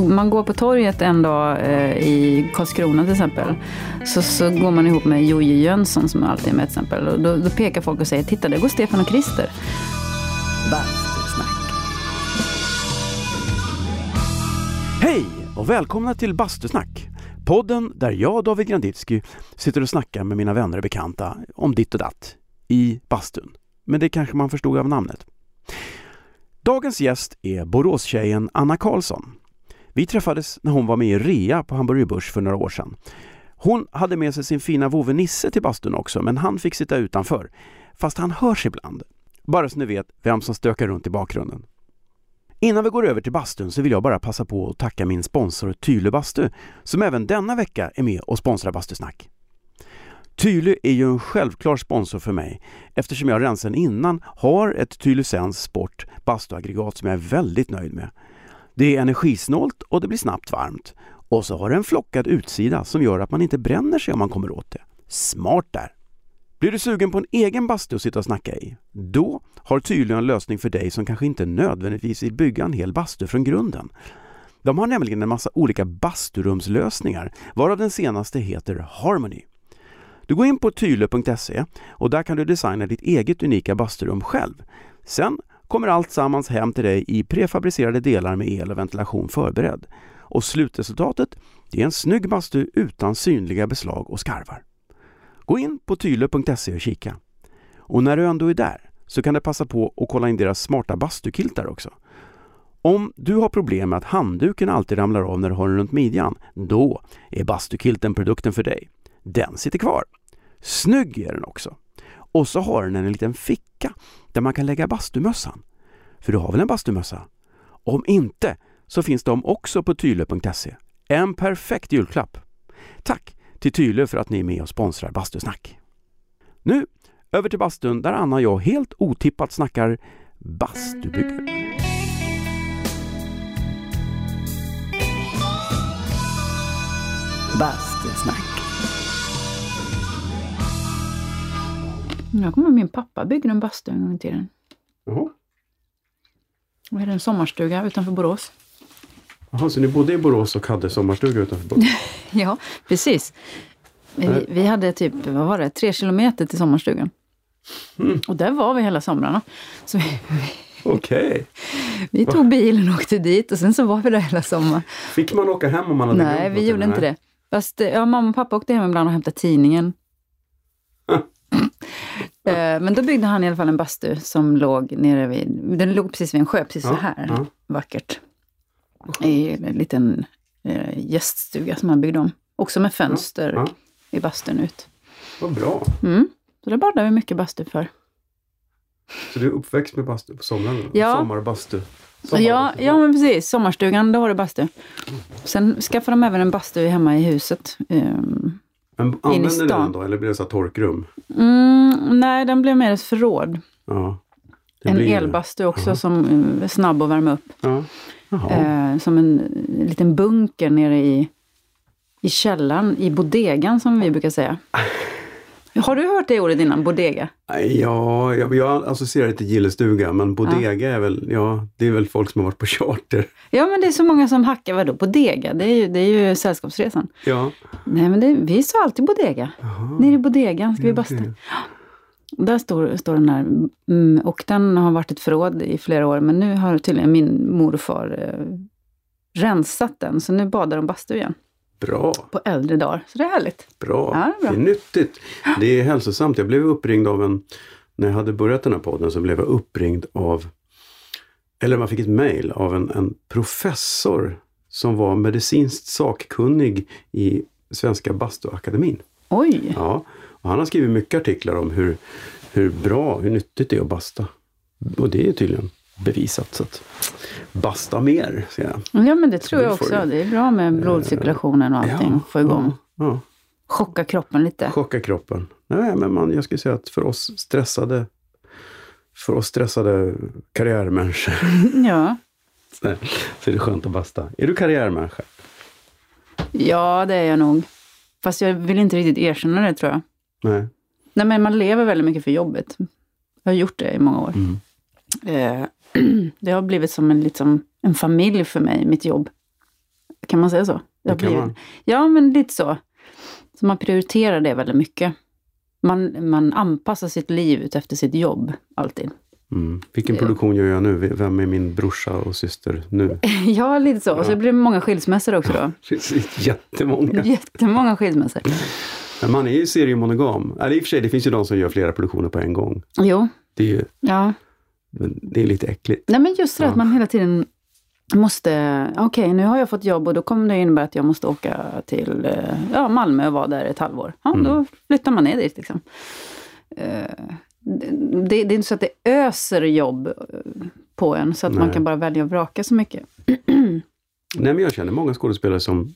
Man går på torget en dag eh, i Karlskrona till exempel. Så, så går man ihop med Jojje Jönsson som alltid är med till exempel. Och då, då pekar folk och säger, titta där går Stefan och Christer. Bastusnack. Hej och välkomna till Bastusnack! Podden där jag, David Granditsky, sitter och snackar med mina vänner och bekanta om ditt och datt i bastun. Men det kanske man förstod av namnet. Dagens gäst är Boråstjejen Anna Karlsson. Vi träffades när hon var med i rea på Hamburger Börs för några år sedan. Hon hade med sig sin fina vovve Nisse till bastun också, men han fick sitta utanför. Fast han hörs ibland. Bara så ni vet vem som stökar runt i bakgrunden. Innan vi går över till bastun så vill jag bara passa på att tacka min sponsor Tylö Bastu som även denna vecka är med och sponsrar Bastusnack. Tylö är ju en självklar sponsor för mig eftersom jag redan sedan innan har ett Tylösens Sport bastuaggregat som jag är väldigt nöjd med. Det är energisnålt och det blir snabbt varmt. Och så har det en flockad utsida som gör att man inte bränner sig om man kommer åt det. Smart där! Blir du sugen på en egen bastu att sitta och snacka i? Då har Tylö en lösning för dig som kanske inte nödvändigtvis vill bygga en hel bastu från grunden. De har nämligen en massa olika basturumslösningar, varav den senaste heter Harmony. Du går in på tylö.se och där kan du designa ditt eget unika basturum själv. Sen kommer allt sammans hem till dig i prefabricerade delar med el och ventilation förberedd. Och slutresultatet det är en snygg bastu utan synliga beslag och skarvar. Gå in på tylö.se och kika. Och när du ändå är där så kan du passa på att kolla in deras smarta bastukiltar också. Om du har problem med att handduken alltid ramlar av när du har den runt midjan, då är bastukilten produkten för dig. Den sitter kvar. Snygg är den också. Och så har den en liten ficka där man kan lägga bastumössan. För du har väl en bastumössa? Om inte så finns de också på tylö.se. En perfekt julklapp! Tack till Tylö för att ni är med och sponsrar Bastusnack. Nu över till bastun där Anna och jag helt otippat snackar bastubygge. Bastusnack. Jag kommer ihåg min pappa byggde en bastu en gång i tiden. Jaha. Vi hade en sommarstuga utanför Borås. Jaha, så ni bodde i Borås och hade sommarstuga utanför Borås? Ja, precis. Vi, vi hade typ, vad var det, tre kilometer till sommarstugan. Mm. Och där var vi hela somrarna. Så vi, Okej. vi tog bilen och åkte dit och sen så var vi där hela sommaren. Fick man åka hem om man hade Nej, vi gjorde inte det. Fast eh, ja, mamma och pappa åkte hem ibland och hämtade tidningen. Eh, Men då byggde han i alla fall en bastu som låg nere vid, den låg precis vid en sjö, precis så Ja, här ja. vackert. I en liten eh, gäststuga som han byggde om. Också med fönster Ja, i bastun ut. Vad bra. Mm. Så det badade vi mycket bastu för. Så du är uppväxt med bastu på sommaren? Ja. Sommarbastu? Ja, Sommarbastu. ja, men precis. Sommarstugan, då har du bastu. Sen skaffade de även en bastu hemma i huset. Ehm, Men använder ni den då, eller blir det så torkrum? Mm, nej, den blev mer ett förråd. Ja. En blir- elbastu också Ja. som är snabb att värma upp. Ja. Eh, som en liten bunker nere i, i källaren, i bodegan som vi brukar säga. Har du hört det ordet innan, bodega? Ja, jag, jag associerar det till gillestuga, men bodega är väl, ja, det är väl folk som har varit på charter. Ja, men det är så många som hackar, vadå bodega? Det är ju, det är ju Sällskapsresan. Ja. Nej, men det, vi sa alltid bodega. Jaha. Nere i bodegan ska vi Ja, basta. Där står, står den här. Mm, och den har varit ett förråd i flera år, men nu har tydligen min morfar eh, rensat den, så nu badar de bastu igen. Bra, På äldre dagar. Så det är härligt. bra. Ja, det är bra. Det är nyttigt. Det är hälsosamt. Jag blev uppringd av en, när jag hade börjat den här podden så blev jag uppringd av, eller man fick ett mejl av en, en professor som var medicinskt sakkunnig i Svenska Bastuakademin. Oj! Ja, och han har skrivit mycket artiklar om hur, hur bra, hur nyttigt det är att basta. Och det är tydligen bevisat. Så att basta mer, säger jag. Ja, men det tror jag också. ju- Det är bra med blodcirkulationen och allting. Få igång. Ja, ja. Chocka kroppen lite. Chocka kroppen. Nej, men man, jag skulle säga att för oss stressade för oss stressade karriärmänniskor Ja. så så är det skönt att basta. Är du karriärmänniska? ja, det är jag nog. Fast jag vill inte riktigt erkänna det tror jag. Nej. Nej, men man lever väldigt mycket för jobbet. Jag har gjort det i många år. Mm. Eh, det har blivit som en, liksom, en familj för mig, mitt jobb. Kan man säga så? Det kan blivit- man. Ja, men lite så. Så man prioriterar det väldigt mycket. Man, man anpassar sitt liv ut efter sitt jobb, alltid. Mm. Vilken produktion gör jag nu? Vem är min brorsa och syster nu? Ja, lite så. Och så Ja. blir det många skilsmässor också då. Precis, jättemånga. Jättemånga skilsmässor. Men man är ju seriemonogam. Eller i och för sig, det finns ju de som gör flera produktioner på en gång. Jo, Det är, ju, ja. Det är lite äckligt. Nej, men just det Ja. att man hela tiden måste... Okej, nu har jag fått jobb och då kommer det innebära att jag måste åka till eh, ja, Malmö och vara där ett halvår. Ja, Mm. då flyttar man ner dit. Liksom. Eh, det, det är inte så att det öser jobb eh, på en, så att man Nej. kan bara välja och vraka så mycket. Nej, men jag känner många skådespelare som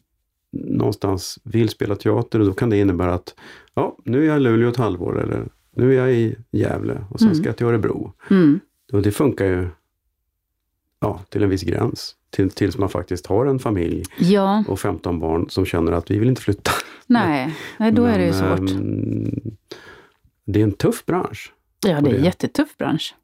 någonstans vill spela teater och då kan det innebära att ja, nu är jag i Luleå ett halvår eller nu är jag i Gävle och sen Mm. ska jag till Örebro. Mm. Och det funkar ju ja, till en viss gräns. Till, tills man faktiskt har en familj Ja, och 15 barn som känner att vi vill inte flytta. nej, nej då är det ju Men, svårt. ehm, det är en tuff bransch. Ja, det är en jättetuff bransch.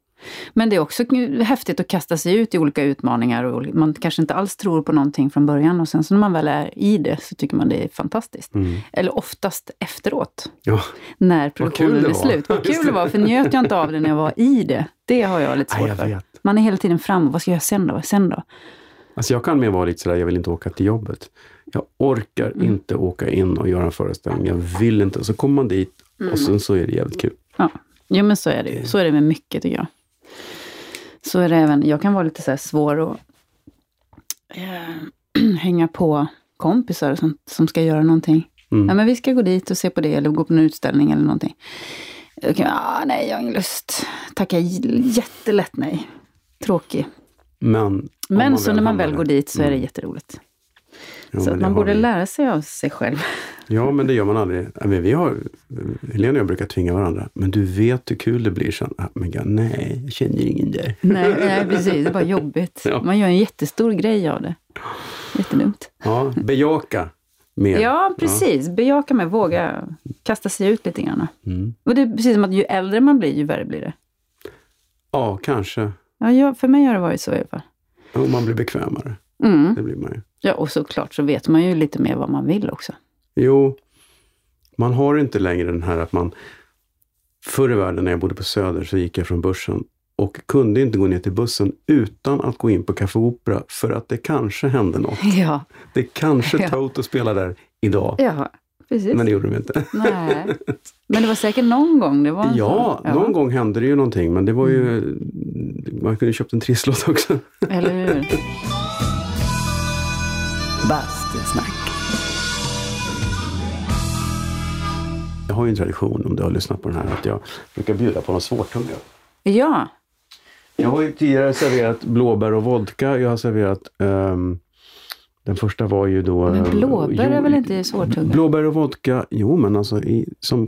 Men det är också häftigt att kasta sig ut i olika utmaningar. Och man kanske inte alls tror på någonting från början och sen så när man väl är i det så tycker man det är fantastiskt. Mm. Eller oftast efteråt, Ja. när produktionen är slut. Vad kul det var, för njöt jag inte av det när jag var i det. Det har jag lite svårt för. Man är hela tiden fram. Vad ska jag göra sen då? Sen då? Alltså jag kan mer vara lite sådär, jag vill inte åka till jobbet. Jag orkar Mm. inte åka in och göra en föreställning. Jag vill inte. Så kommer man dit Mm. och sen så är det jävligt kul. Ja, jo, men så är det ju. Så är det med mycket tycker jag. Så är det även, jag kan vara lite så här svår att eh, hänga på kompisar sånt, som ska göra någonting. Mm. Ja, men vi ska gå dit och se på det eller gå på en utställning eller någonting. Jag kan, ah, nej, jag har ingen lust. Tackar jättelätt nej. Tråkig. Men, Men så när man väl går dit så är det Mm. jätteroligt. Ja, så man borde vi. lära sig av sig själv. Ja, men det gör man aldrig. Ja, Men vi har, Helena och jag brukar tvinga varandra. Men du vet hur kul det blir sen. Ah, Men jag, nej, jag känner ingen där. nej, nej, precis. Det är bara jobbigt. Ja. Man gör en jättestor grej av det. Jättedumt. Ja, bejaka mer. Ja, precis. Bejaka med, våga kasta sig ut lite grann. Mm. Och det är precis som att ju äldre man blir, ju värre blir det. Ja, kanske. Ja, jag, för mig har det varit så i alla fall. Och man blir bekvämare. Mm. Det blir man ju. Ja, och såklart så vet man ju lite mer vad man vill också. Jo, man har inte längre den här att man... Förr i världen när jag bodde på Söder så gick jag från börsen och kunde inte gå ner till bussen utan att gå in på Café Opera för att det kanske hände något. Ja, Det kanske Ja. Toto spelar där idag. ja precis. Men det gjorde de inte. Nej. Men det var säkert någon gång det var en Ja, sån. någon gång hände det ju någonting men det var ju... Mm. Man kunde köpt en trisslott också. Eller hur? Bastusnack. Jag har ju en tradition, om du har lyssnat på den här, att jag brukar bjuda på något svårtungat. Ja, Jag har ju tidigare serverat blåbär och vodka. Jag har serverat... ehm, den första var ju då... men ehm, blåbär jo, är väl inte svårtuggat? Blåbär och vodka, jo men alltså i, som,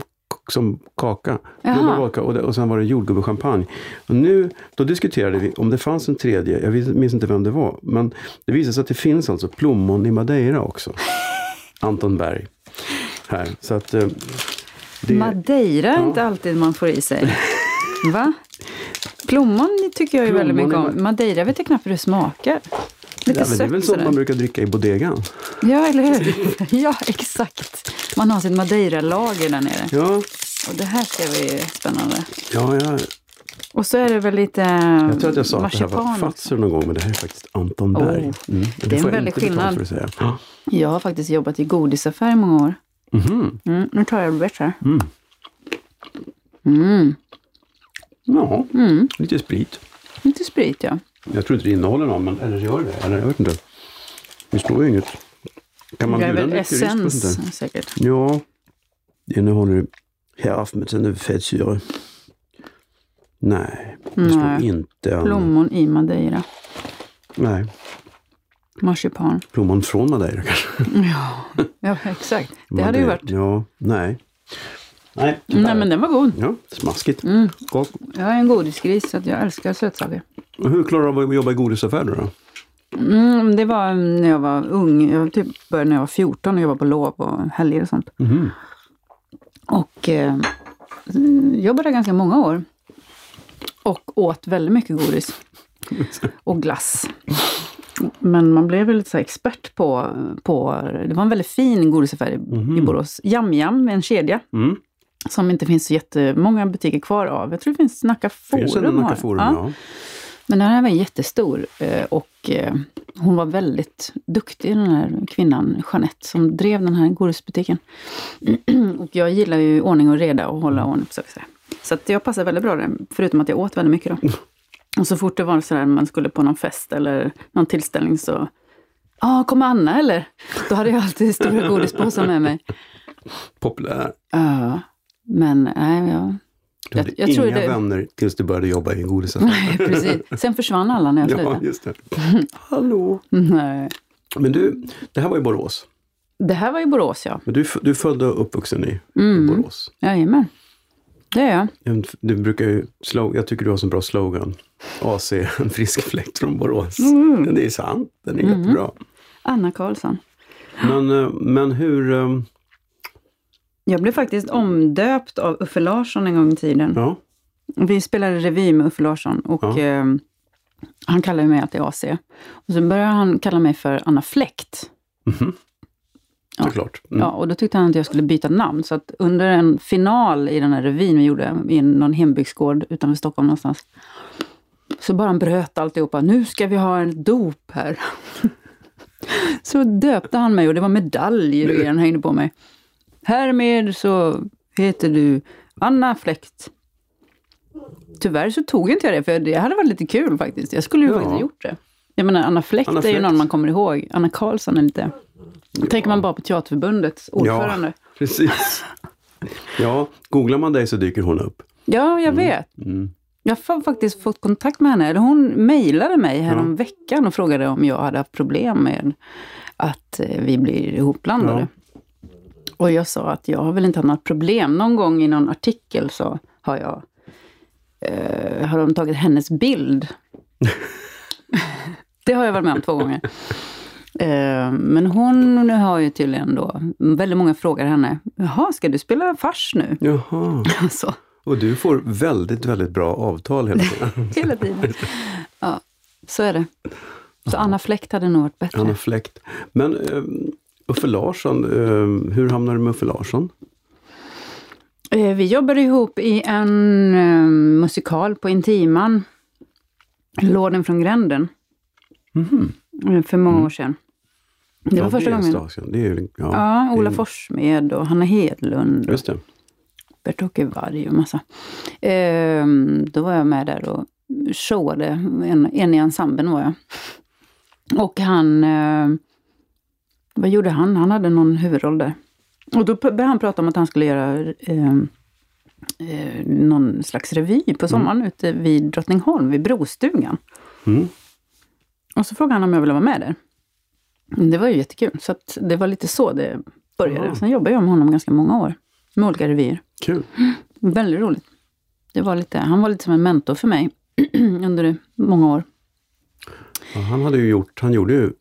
som kaka. Jaha. Blåbär och, vodka och, det, och sen var det jordgubbechampagne. Och nu, då diskuterade vi om det fanns en tredje. Jag minns inte vem det var. Men det visade sig att det finns alltså plommon i Madeira också. Anton Berg. Här. Så att... det, Madeira är Ja. inte alltid man får i sig. Va? Plommon tycker jag ju väldigt mycket om. Madeira vet jag knappt hur det smakar. Lite ja, men det är väl sött sånt man brukar dricka i bodegan. Ja, eller hur? Ja, exakt. Man har sitt Madeira-lager där nere. Ja, Och det här ska bli spännande. ja, ja. Och så är det väl lite Jag tror att jag sa att det här var marsipan. Fazer någon gång, men det här är faktiskt Anton Oh, Berg. Mm. det är en väldig skillnad. Ja. Jag har faktiskt jobbat i godisaffär i många år. Mhm. Mm, nu tar jag det bättre. Mm. Mm. Ja, Mm. lite sprit. Lite sprit, ja. Jag tror inte det innehåller någon, men eller gör det? Eller jag vet inte. Det står ju inget. Kan man det är bjuda en väl nykterist på sånt där? essens säkert. Ja, det innehåller hälften fettsyra. Nej, det står Nej. inte. an- Plommon i Madeira. Nej, Marsipan. plommon från Madeira kanske. Ja, ja exakt. Det hade ju Madeira. varit... Ja, nej. Nej, tyvärr. Nej, men den var god. Ja, smaskigt. Mm. Jag är en godisgris så att jag älskar sötsaker. hur klarar du av att jobba i godisaffär då? Mm, det var när jag var ung. Jag typ började när jag var 14 och jobbade på lov och helger och sånt. Mhm. Och eh, jobbade ganska många år. Och åt väldigt mycket godis. Och glass. Men man blev väl lite så expert på, på... Det var en väldigt fin godisaffär i, Mhm. i Borås. Jam, en kedja Mm. som inte finns så jättemånga butiker kvar av. Jag tror det finns Nacka Forum. Finns det Nacka. Forum? Ja. Ja. Men den här var jättestor eh, och eh, hon var väldigt duktig den här kvinnan, Jeanette, som drev den här godisbutiken. och jag gillar ju ordning och reda och hålla ordning på saker. så jag passade väldigt bra där, förutom att jag åt väldigt mycket då. Och så fort det var så där man skulle på någon fest eller någon tillställning så Ja, kommer Anna eller? Då hade jag alltid stora godispåsar med mig. Populär. Ja, men nej, ja. Du Jag- hade jag inga det- vänner tills du började jobba i en godisaffär. Nej, precis. Sen försvann alla när jag Ja, slutade. just det. Hallå! Nej. Men du, det här var i Borås. Det här var i Borås, ja. Men du, du är född och uppvuxen i, i Mm. Borås. Jajamän. Det är jag. Du brukar ju, jag tycker du har så bra slogan. AC, en frisk fläkt från Borås. Mm. Den är sant, den är jättebra. Anna Karlsson. Men, eh, men hur... eh, Jag blev faktiskt omdöpt av Uffe Larsson en gång i tiden. Ja, Vi spelade revy med Uffe Larsson och Ja. eh, han kallade mig alltid AC. Och så började han kalla mig för Anna Fläkt. Ja. Såklart. Mm. Ja, och då tyckte han att jag skulle byta namn. Så att under en final i den här revyn vi gjorde i någon hembygdsgård utanför Stockholm någonstans. Så bara han bröt alltihopa. Nu ska vi ha en dop här. så döpte han mig och det var medaljer och grejer han hängde på mig. Härmed så heter du Anna Fläkt. Tyvärr så tog inte jag det, för det hade varit lite kul faktiskt. Jag skulle ju Ja. faktiskt ha gjort det. Jag menar, Anna Fläkt Anna är ju Fläkt. någon man kommer ihåg. Anna Karlsson är lite... Tänker man bara på Teaterförbundets ordförande. Precis. Ja, googlar man dig så dyker hon upp. Ja, jag vet. Mm. Jag har faktiskt fått kontakt med henne. Eller hon mejlade mig härom veckan och frågade om jag hade haft problem med att eh, vi blir ihopblandade. Och jag sa att jag har väl inte haft något problem. Någon gång i någon artikel så har jag eh, har de tagit hennes bild. det har jag varit med om två gånger. Eh, men hon har ju tydligen då, väldigt många frågar henne, jaha, ska du spela fars nu? Jaha. Alltså, Och du får väldigt, väldigt bra avtal hela tiden. hela tiden. Ja, så är det. Så Anna Fläkt hade nog varit bättre. Anna Fläkt. Men um, Uffe Larsson, eh, hur hamnade du med Uffe Larsson? Vi jobbade ihop i en eh, musikal på Intiman. Låden från gränden. Eh, För många år sedan. Det var Ja, första ett gången. Det är, ja, Ja, Ola det är- Forssmed och Hanna Hedlund. Just det. Bert-Åke Varg och massa. Ehm, då var jag med där och showade. En, en i ensemblen var jag. Och han... Eh, vad gjorde han? Han hade någon huvudroll där. Och då började han prata om att han skulle göra eh, eh, någon slags revy på sommaren ute vid Drottningholm, vid Brostugan. Mm. Och så frågade han om jag ville vara med där. Det var ju jättekul. Så det var lite så det började. Ja. Sen jobbade jag med honom ganska många år. Med olika revyer. Kul. Väldigt roligt. Det var lite, han var lite som en mentor för mig under många år. Ja, han, hade ju gjort, han gjorde ju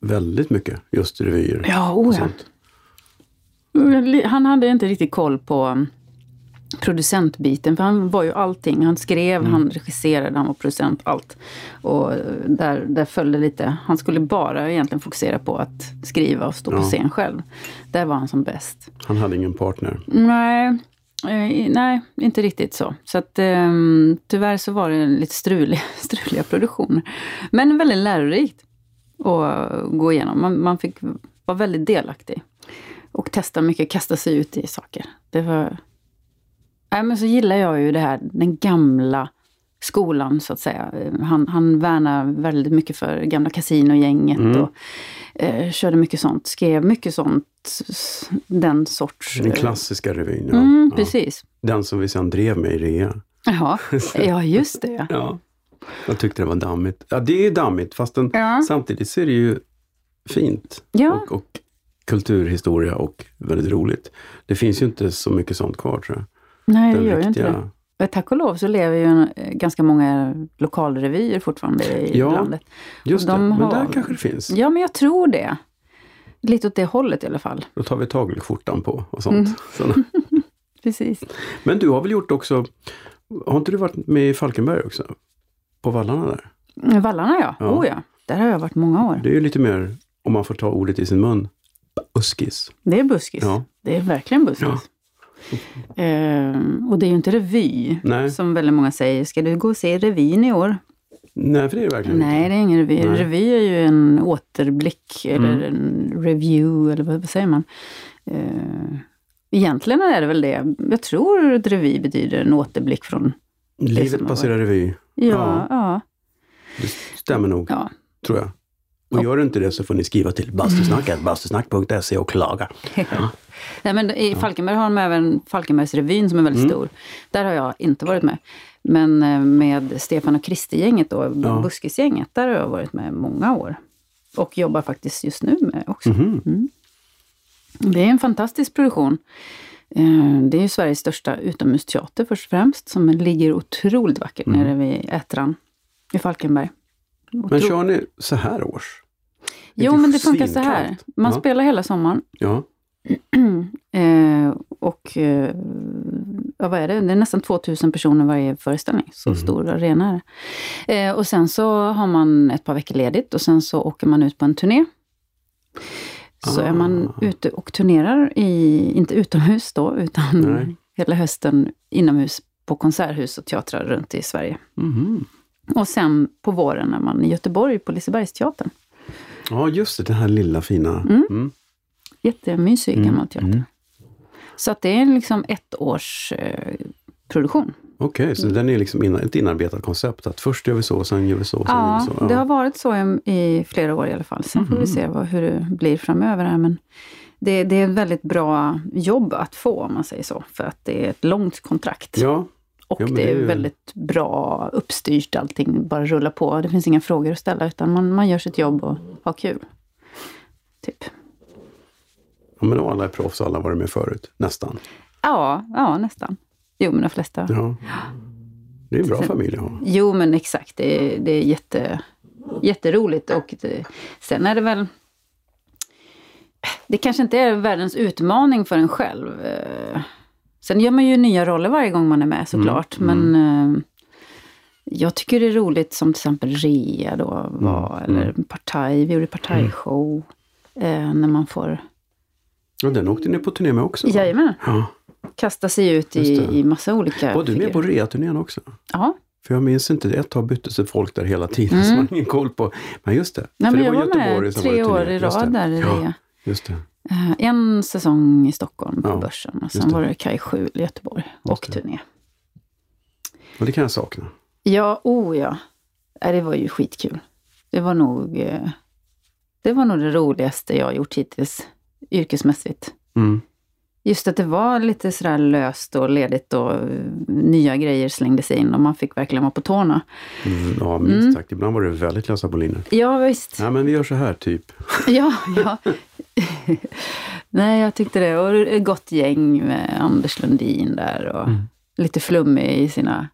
väldigt mycket just revyer. Ja, oh ja. sånt. Han hade inte riktigt koll på um, producentbiten, för han var ju allting. Han skrev, Mm. han regisserade, han var producent, allt. Och där, där följde lite. Han skulle bara egentligen fokusera på att skriva och stå på Ja. scen själv. Där var han som bäst. Han hade ingen partner. Nej, eh, nej inte riktigt så. Så att, eh, tyvärr så var det lite strulig, struliga produktioner. Men väldigt lärorikt att gå igenom. Man, man fick vara väldigt delaktig. Och testa mycket, kasta sig ut i saker. Det var... Nej, men så gillar jag ju det här, den gamla skolan så att säga. Han, han värnar väldigt mycket för gamla kasinogänget Mm. och eh, körde mycket sånt. Skrev mycket sånt, den sorts... Den eh, klassiska revyn. Ja. Mm, ja. precis. Den som vi sen drev med i rea. Jaha, ja just det. Ja. Jag tyckte det var dammigt. Ja, det är dammigt fast den, Ja. samtidigt så är det ju fint. Ja, Och, och kulturhistoria och väldigt roligt. Det finns ju inte så mycket sånt kvar tror jag. Nej det gör ju inte riktiga- det. Tack och lov så lever ju eh, ganska många lokalrevyer fortfarande i Ja. landet. Just De det, men har- där kanske det finns. Ja, men jag tror det. Lite åt det hållet i alla fall. Då tar vi tagelskjortan på och sånt. Mm. Precis. Men du har väl gjort också, har inte du varit med i Falkenberg också? På vallarna där? Vallarna ja, Ja. oh ja. där har jag varit många år. Det är ju lite mer, om man får ta ordet i sin mun, buskis. Det är buskis. Ja. Det är verkligen buskis. Ja. Ehm, och det är ju inte revy, Nej. som väldigt många säger. Ska du gå och se revyn i år? Nej, för det är det verkligen Nej, det är ingen revy. Nej. Revy är ju en återblick, eller Mm. en review, eller vad, säger man? Ehm, egentligen är det väl det. Jag tror att revy betyder en återblick från... Livet passerar revy. Ja, Ja. ja. Det stämmer nog, ja. tror jag. Och gör inte det så får ni skriva till bastusnacket, bastusnack.se och klaga. Nej, men I Falkenberg har de även Falkenbergsrevyn som är väldigt Mm. stor. Där har jag inte varit med. Men eh, med Stefan och Kristi-gänget, då, Ja. Buskisgänget, där har jag varit med många år. Och jobbar faktiskt just nu med också. Mhm. Det är en fantastisk produktion. Eh, Det är ju Sveriges största utomhusteater först och främst, som ligger otroligt vackert Mm. nere vid Ätran i Falkenberg. Men Otro- kör ni så här års? Jo, men det funkar så här. Man Ja. spelar hela sommaren. Ja. Eh, och eh, ja, vad är det? Det är nästan 2000 personer varje föreställning. Så Mm. stor arena är det. Eh, och sen så har man ett par veckor ledigt och sen så åker man ut på en turné. Så är man Ah. ute och turnerar, i, inte utomhus då, utan Nej. hela hösten inomhus på konserthus och teatrar runt i Sverige. Mhm. Och sen på våren är man i Göteborg på Lisebergsteatern. Ja, just det. Den här lilla fina. Mm. Mm. Jättemysig Mm, gammal teater. mm. Så att det är liksom ett års eh, produktion. Okej, Mm. så den är liksom in, ett inarbetat koncept. Att först gör vi så, sen gör vi så, sen Ja, gör vi så. det har varit så i, i flera år i alla fall. Sen får vi se vad, hur det blir framöver. Här. Men det, det är ett väldigt bra jobb att få, om man säger så. För att det är ett långt kontrakt. Ja, och ja, det det är är ju- väldigt bra uppstyrt allting. Bara rulla på. Det finns inga frågor att ställa, utan man, man gör sitt jobb och har kul. Typ. Ja, men alla är proffs och alla har varit med förut. Nästan. Ja, ja, nästan. Jo, men de flesta. Ja. Det är en bra Sen- familj att ha. Jo, men exakt. Det, är- det är jätte, jätteroligt. Och det, sen är det väl... Det kanske inte är världens utmaning för en själv. Eh, Sen gör man ju nya roller varje gång man är med såklart. Mm, Men eh, jag tycker det är roligt som till exempel Rea då var. Mm, Eller Partaj. Vi gjorde Partaj-show. Eh, när man får Ja, den åkte ni på turné med också? va? jajamän, Ja. kasta sig ut i, i massa olika Var du med på figurer. reaturnén också? Ja, För jag minns inte, ett tag byttes det folk där hela tiden, Mm. så man har ingen koll på. Men just det. Nej, för men det jag var Göteborg med som tre var år turné. i rad där i Ja, just det. Eh, En säsong i Stockholm på Ja, Börsen och sen det. var det Kaj 7 i Göteborg och turné. Och det kan jag sakna. Ja, oh ja. Det var ju skitkul. Det var nog eh, det var nog det roligaste jag gjort hittills yrkesmässigt. Mm. Just att det var lite sådär löst och ledigt och nya grejer slängdes in och man fick verkligen vara på tårna. Mm, Ja, minst Mm. sagt. Ibland var det väldigt lösa boliner. Ja, visst. Ja, men vi gör så här, typ. Ja, ja. Nej, jag tyckte det. Och ett gott gäng med Anders Lundin där och Mm. lite flummig i sina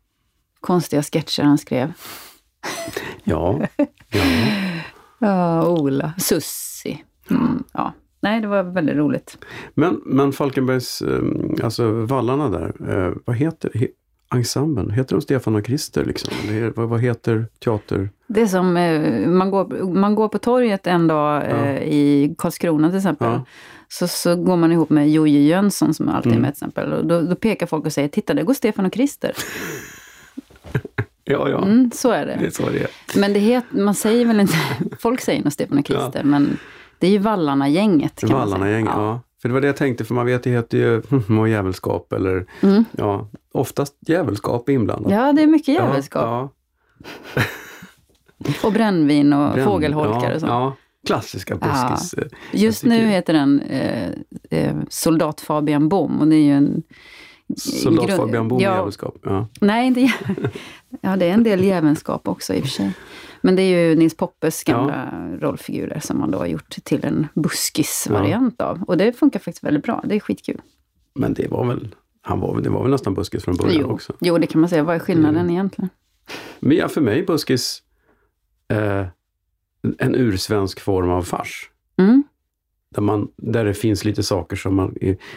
konstiga sketcher han skrev. Ja. ja. Ja, Ola. Sussi. Mm, ja. Nej, det var väldigt roligt. Men, men Falkenbergs, eh, alltså vallarna där, eh, vad heter he, ensemblen? Heter de Stefan och Krister liksom? Är, vad, vad heter teater? Det är som, eh, man, går, man går på torget en dag Ja. eh, i Karlskrona till exempel. Ja. Så, så går man ihop med Jojje Jönsson som alltid är Mm. med till exempel. Och då, då pekar folk och säger, titta där går Stefan och Krister. Ja, ja. Mm, så är Det det. är så det är. Men det het, man säger väl inte, folk säger nog Stefan och Krister, men det är ju Vallarna-gänget. kan man säga. Vallarna-gäng, ja. För det var det jag tänkte, för man vet det heter ju och djävulskap eller Mm. ja, oftast djävulskap är inblandat. Ja, det är mycket Ja, djävulskap. Ja, Och brännvin och Bränn- fågelholkar ja, och sånt. Ja, klassiska buskis. eh, Just nu heter den eh, eh, Soldat Fabian Bom och det är ju en... Soldat Fabian Bohm, ja, djävulskap. Ja. Nej, inte Ja, det är en del jävelskap också i och för sig. Men det är ju Nils Poppes gamla rollfigurer som man då har gjort till en buskis-variant av. Och det funkar faktiskt väldigt bra. Det är skitkul. Men det var väl, han var, det var väl nästan buskis från början Jo, också. jo, det kan man säga. Vad är skillnaden Mm. egentligen? Men ja, för mig buskis eh, en ursvensk form av fars. Mm. Där, man, där det finns lite saker som man,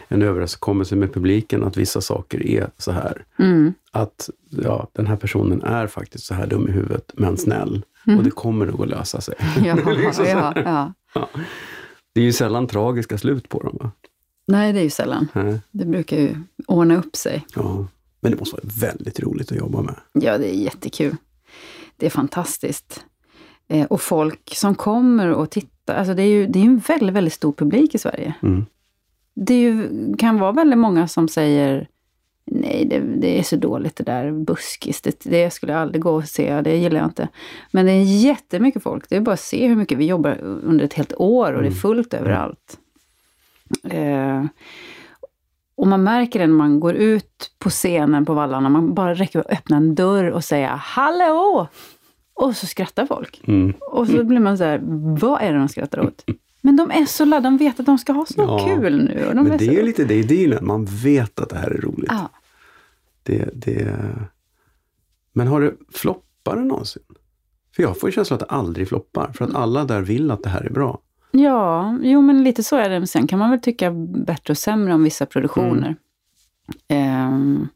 en överenskommelse med publiken, att vissa saker är så här. Mm. Att ja, den här personen är faktiskt så här dum i huvudet, men snäll. Och det kommer nog att lösa sig. Ja, Liksom ja, här. ja. Det är ju sällan tragiska slut på dem. Va? Nej, det är ju sällan. Nej. Det brukar ju ordna upp sig. Ja. Men det måste vara väldigt roligt att jobba med. Ja, det är jättekul. Det är fantastiskt. Eh, och folk som kommer och tittar, alltså det är ju det är en väldigt, väldigt stor publik i Sverige. Mm. Det ju, kan vara väldigt många som säger Nej, det, det är så dåligt det där buskis. Det, det skulle jag aldrig gå och se, det gillar jag inte. Men det är jättemycket folk. Det är bara att se hur mycket vi jobbar under ett helt år och det är fullt överallt. Eh, och man märker det när man går ut på scenen på vallarna. Man bara räcker att öppna en dörr och säga ”Hallå!” Och så skrattar folk. Mm. Och så blir man så här, vad är det de skrattar åt? Men de är så laddade, de vet att de ska ha så Ja. kul nu. De Men är det är ju lite det i dealen. Man vet att det här är roligt. Ja. Det, det... Men har det floppat det någonsin? För jag får ju känslan att det aldrig floppar. För att alla där vill att det här är bra. Ja, jo men lite så är det. Men sen kan man väl tycka bättre och sämre om vissa produktioner. Ehm, eh,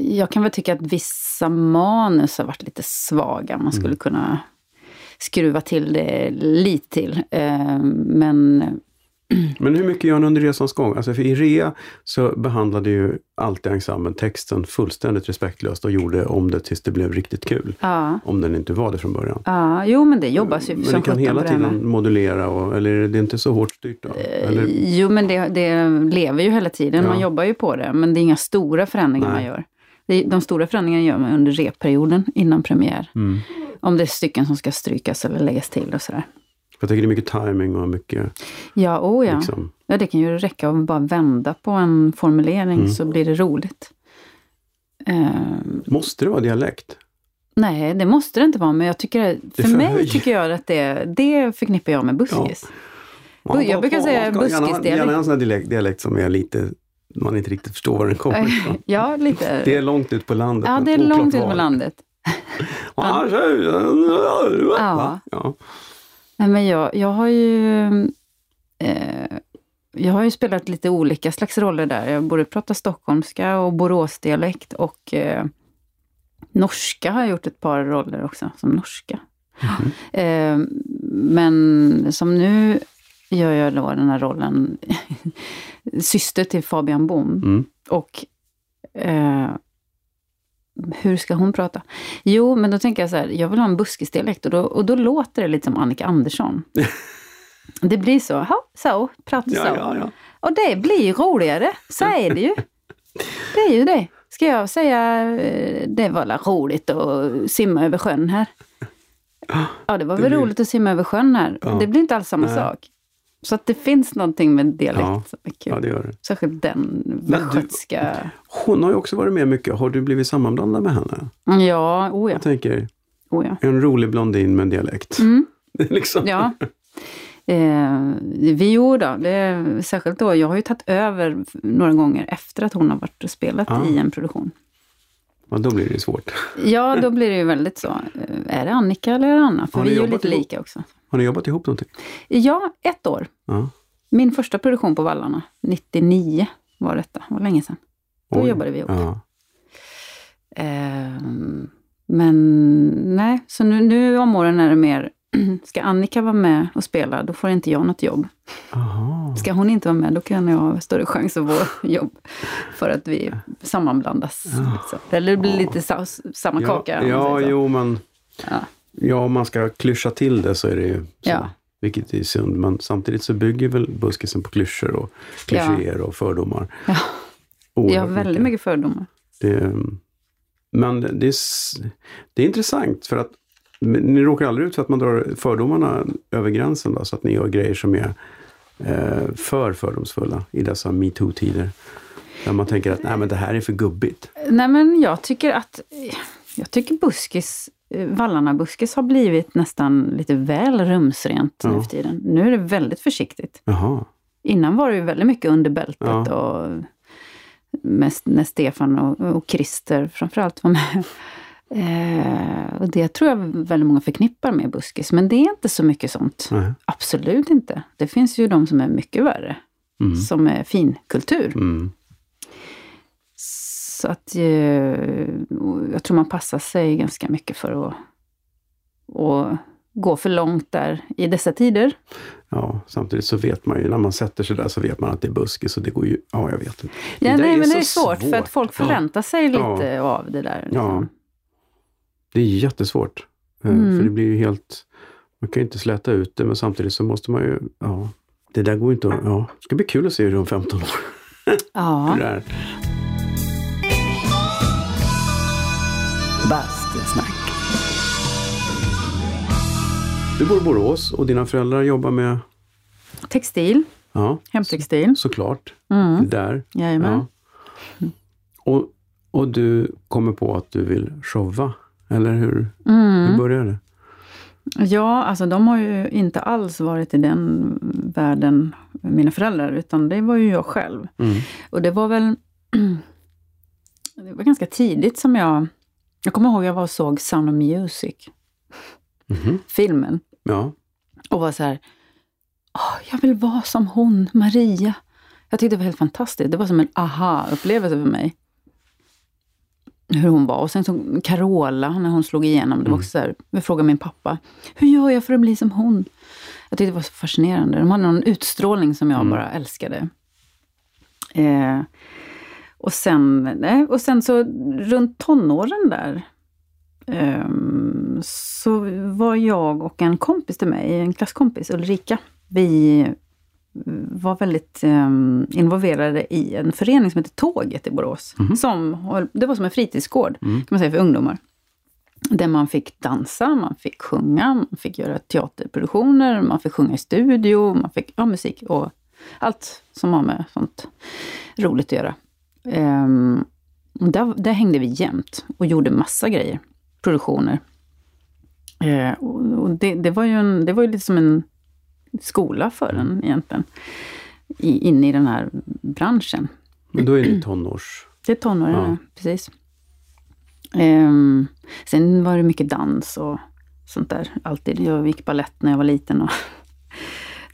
jag kan väl tycka att vissa manus har varit lite svaga. Man skulle kunna skruva till det lite till. Ehm, men Men hur mycket gör ni under resans gång? Alltså för i Rea så behandlade ju alltid ensemblen texten fullständigt respektlöst och gjorde om det tills det blev riktigt kul. ja, Om den inte var det från början. ja, jo men det jobbas ju Men som ni kan hela med. tiden modulera, och, eller är det inte så hårt styrt då? Eller, Jo, men det, det lever ju hela tiden. Man Ja. jobbar ju på det. Men det är inga stora förändringar Nej. man gör. De stora förändringarna gör man under repperioden innan premiär. mm. Om det är stycken som ska strykas eller läggas till och sådär. Jag tycker det är mycket timing och mycket Ja, oh ja. liksom, ja. Det kan ju räcka att bara vända på en formulering Mm. så blir det roligt. Ehm, Måste det vara dialekt? nej, det måste det inte vara. Men jag tycker, Det för mig förhöjer. tycker jag att det, det förknippar jag med buskis. Man- Jag brukar säga ska Gärna, buskisdialekt. gärna en sån här dialekt, dialekt som är lite, man inte riktigt förstår var den kommer ifrån. Ja, lite. Det är långt ut på landet. ja, det är långt ut på landet. Ja. Ja. Nej, men jag, jag har ju... Eh, jag har ju spelat lite olika slags roller där. Jag både pratar stockholmska och boråsdialekt och eh, norska har jag gjort ett par roller också, som norska. Eh, men som nu gör jag då den här rollen syster till Fabian Bom. Mm. Och eh, hur ska hon prata? Jo, men då tänker jag så här, jag vill ha en buskisdialekt och då, och då låter det lite som Annika Andersson. det blir så, ha, så, prata så. Ja, ja, ja. Och det blir roligare, så är det ju. Det är ju det. Ska jag säga, eh, det var roligt att simma över sjön här. Ja, det var Det väl blir- roligt att simma över sjön här. Ja. Det blir inte alls samma Nej. sak. Så att det finns någonting med dialekt Ja. ja, det gör det. Särskilt den västgötska... Hon har ju också varit med mycket. Har du blivit sammanblandad med henne? Ja, oh ja. Jag tänker, Oh ja. en rolig blondin med dialekt. Mm. Liksom. Ja. Eh, vi gjorde det, är särskilt då, jag har ju tagit över några gånger efter att hon har varit och spelat Ah. i en produktion. Ja, då blir det ju svårt. Ja, då blir det ju väldigt så. Eh, Är det Annika eller är det Anna? För vi är ju lite ihop? lika också. Har ni jobbat ihop någonting? Ja, ett år. Ja. Min första produktion på Vallarna, 99 var detta, det var länge sedan. Då Oj. jobbade vi ihop. Ja. Ehm, men nej, så nu, nu om åren är det mer, ska Annika vara med och spela, då får inte jag något jobb. Aha. Ska hon inte vara med, då kan jag ha större chans att få jobb. För att vi sammanblandas. liksom. Eller det blir lite sa, samma Ja, kaka. ja så. jo, men Ja. Ja, om man ska klyscha till det så är det ju så. Ja. Vilket är synd, men samtidigt så bygger väl buskisen på klyschor och klichéer och fördomar. Ja. Oerhört Jag har väldigt mycket fördomar. Det, men det är, det är intressant för att ni råkar aldrig ut för att man drar fördomarna över gränsen då, så att ni gör grejer som är eh, för fördomsfulla i dessa metoo-tider. Där man tänker att nej men det här är för gubbigt. Nej men jag tycker att jag tycker buskis, Vallarna-buskis har blivit nästan lite väl rumsrent nu Ja. för tiden. Nu är det väldigt försiktigt. Jaha. Innan var det ju väldigt mycket under bältet Ja. och mest när Stefan och, och Christer framförallt var med. Eh, och det tror jag väldigt många förknippar med buskis, men det är inte så mycket sånt. Nej. Absolut inte. Det finns ju de som är mycket värre. Mm. Som är finkultur. Mm. Så att eh, jag tror man passar sig ganska mycket för att, att gå för långt där i dessa tider. Ja, samtidigt så vet man ju, när man sätter sig där så vet man att det är buskis och det går ju, ja jag vet inte. Ja, där nej, men det är så svårt, för att folk förväntar sig lite Ja. av det där. Ja. Liksom. Det är jättesvårt. Eh, Mm. För det blir ju helt, man kan ju inte släta ut det men samtidigt så måste man ju, ja. Det där går inte att, ja. Det ska bli kul att se hur det är om 15 år. Ja. Bastusnack. Du bor i Borås och dina föräldrar jobbar med, Textil, ja, hemtextil. såklart, Mm. där. Jajamän. Ja. Och, och du kommer på att du vill showa, eller hur, hur Mm. började det? Ja, alltså de har ju inte alls varit i den världen, mina föräldrar, utan det var ju jag själv. Mm. Och det var väl... Det var ganska tidigt som jag... Jag kommer ihåg jag var och såg Sound of Music, Mhm. filmen, Ja. och var så här... Åh, jag vill vara som hon, Maria. Jag tyckte det var helt fantastiskt. Det var som en aha-upplevelse för mig. Hur hon var. Och sen så Carola, när hon slog igenom. Det var också så här, jag frågade min pappa, hur gör jag för att bli som hon? Jag tyckte det var så fascinerande. De hade någon utstrålning som jag Mm. bara älskade. Eh, och, sen, nej, och sen så runt tonåren där ehm, så var jag och en kompis till mig, en klasskompis, Ulrika, vi var väldigt ehm, involverade i en förening som heter Tåget i Borås. Mhm. Som, det var som en fritidsgård, Mm. kan man säga, för ungdomar. Där man fick dansa, man fick sjunga, man fick göra teaterproduktioner, man fick sjunga i studio, man fick ja, musik och allt som har med sånt roligt att göra. Och där, där hängde vi jämt och gjorde massa grejer, produktioner. Eh, och det, det var ju en, det var ju lite som en skola för en egentligen, i, inne i den här branschen. Men då är det tonårs... Det är tonåren, Ja. precis. Ehm, sen var det mycket dans och sånt där. Alltid. Jag gick balett när jag var liten och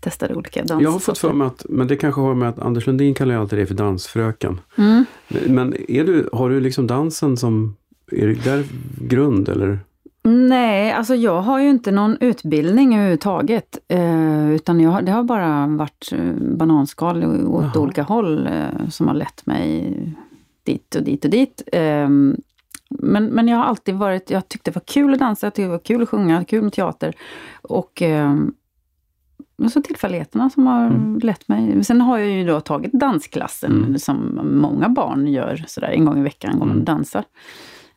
testade olika dans. Jag har fått för mig att, men det kanske har med att Anders Lundin kallar ju alltid dig för dansfröken. Mm. Men är du, har du liksom dansen som, är det där grund eller? Nej, alltså jag har ju inte någon utbildning överhuvudtaget. Eh, utan jag, det har bara varit eh, bananskal åt Jaha. olika håll eh, som har lett mig dit och dit och dit. Ehm, men, men jag har alltid varit, jag tyckte det var kul att dansa, jag tyckte det var kul att sjunga, kul med teater. Och ehm, och så tillfälligheterna som har Mm. lett mig. Sen har jag ju då tagit dansklassen Mm. som många barn gör sådär en gång i veckan, går man Mm. och dansar.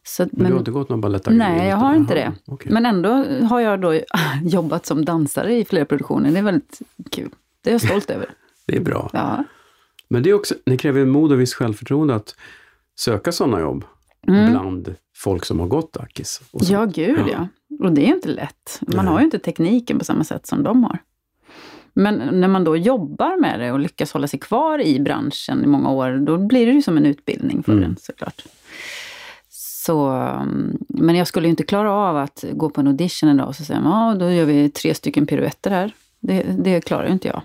Så, Men, du har inte gått någon balettakademi? Nej, jag har inte det. okej. men ändå har jag då jobbat som dansare i flera produktioner. Det är väldigt kul. Det är jag stolt över. Det är bra. Ja. Men det är också, det kräver mod och viss självförtroende att söka sådana jobb Mm. bland folk som har gått Akis. Ja, gud Ja. ja. Och det är inte lätt. Man Nej. har ju inte tekniken på samma sätt som de har. Men när man då jobbar med det och lyckas hålla sig kvar i branschen i många år, då blir det ju som en utbildning för Mm. en såklart. Så, mm, men jag skulle ju inte klara av att gå på en audition idag och så säga ja, då gör vi tre stycken piruetter här. Det, det klarar ju inte jag.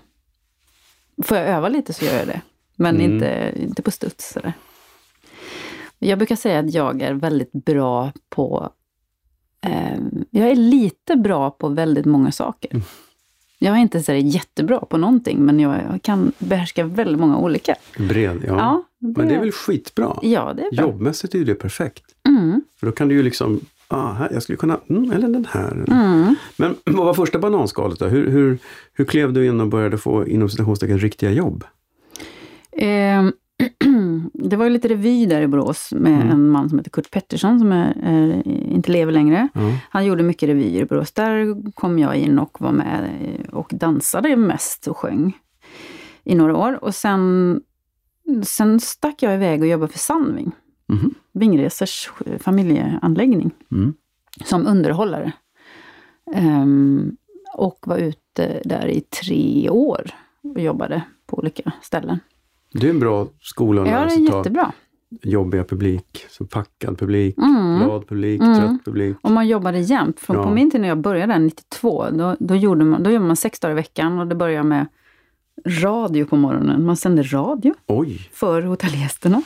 Får jag öva lite så gör jag det. Men Mm. inte, inte på studs. Sådär. Jag brukar säga att jag är väldigt bra på... Eh, jag är lite bra på väldigt många saker. Mm. Jag är inte så jättebra på någonting, men jag, kan behärska väldigt många olika. Bred, ja. Ja, Men det är väl skitbra? Ja, det är bra. Jobbmässigt är det perfekt. Mm, För då kan du ju liksom, ah, här, jag skulle kunna, mm, eller den här. mm. Men vad var första bananskalet då? Hur, hur, hur klev du in och började få inom citationstecken riktiga jobb? Eh, det var ju lite revy där i Borås med Mm. en man som heter Kurt Pettersson som är, är, inte lever längre. Ja. Han gjorde mycket revyer i Borås. Där kom jag in och var med och dansade mest och sjöng i några år. Och sen, sen stack jag iväg och jobbade för Sandving, Mhm. Vingresers familjeanläggning, Mm. som underhållare. Ehm, och var ute där i tre år och jobbade på olika ställen. Det är en bra skola att Ja, sig är jättebra. jobbiga publik, så packad publik, Mm. glad publik, Mm. trött publik. Och man jobbade jämt. För Ja. På min tid när jag började där, 92, då, då, gjorde man, då jobbade man sex dagar i veckan och det började med radio på morgonen. Man sände radio Oj! för hotellgästerna.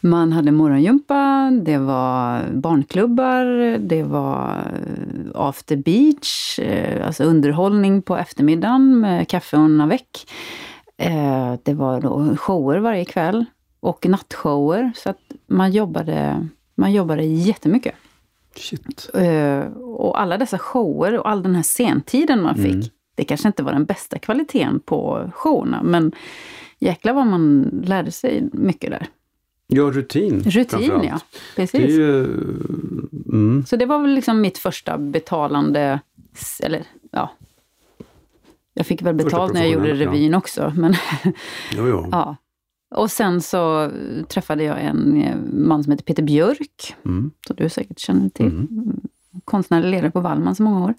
Man hade morgongympa, det var barnklubbar, det var eh, after beach, eh, alltså underhållning på eftermiddagen med kaffe och en avec. Eh, Det var då shower varje kväll och nattshower. Så att man jobbade, man jobbade jättemycket. Shit. Eh, Och alla dessa shower och all den här sentiden man fick, Mm. det kanske inte var den bästa kvaliteten på showerna, men jäklar vad man lärde sig mycket där. Ja, rutin. Rutin, ja. Det Precis. ju... Mm. Så det var väl liksom mitt första betalande, eller ja. Jag fick väl betalt när jag gjorde professionella, ja. revyn också, men Jo, jo. ja. Och sen så träffade jag en eh, man som heter Peter Björk, Mm. som du säkert känner till. Mm. konstnärlig ledare på Wallmans i många år.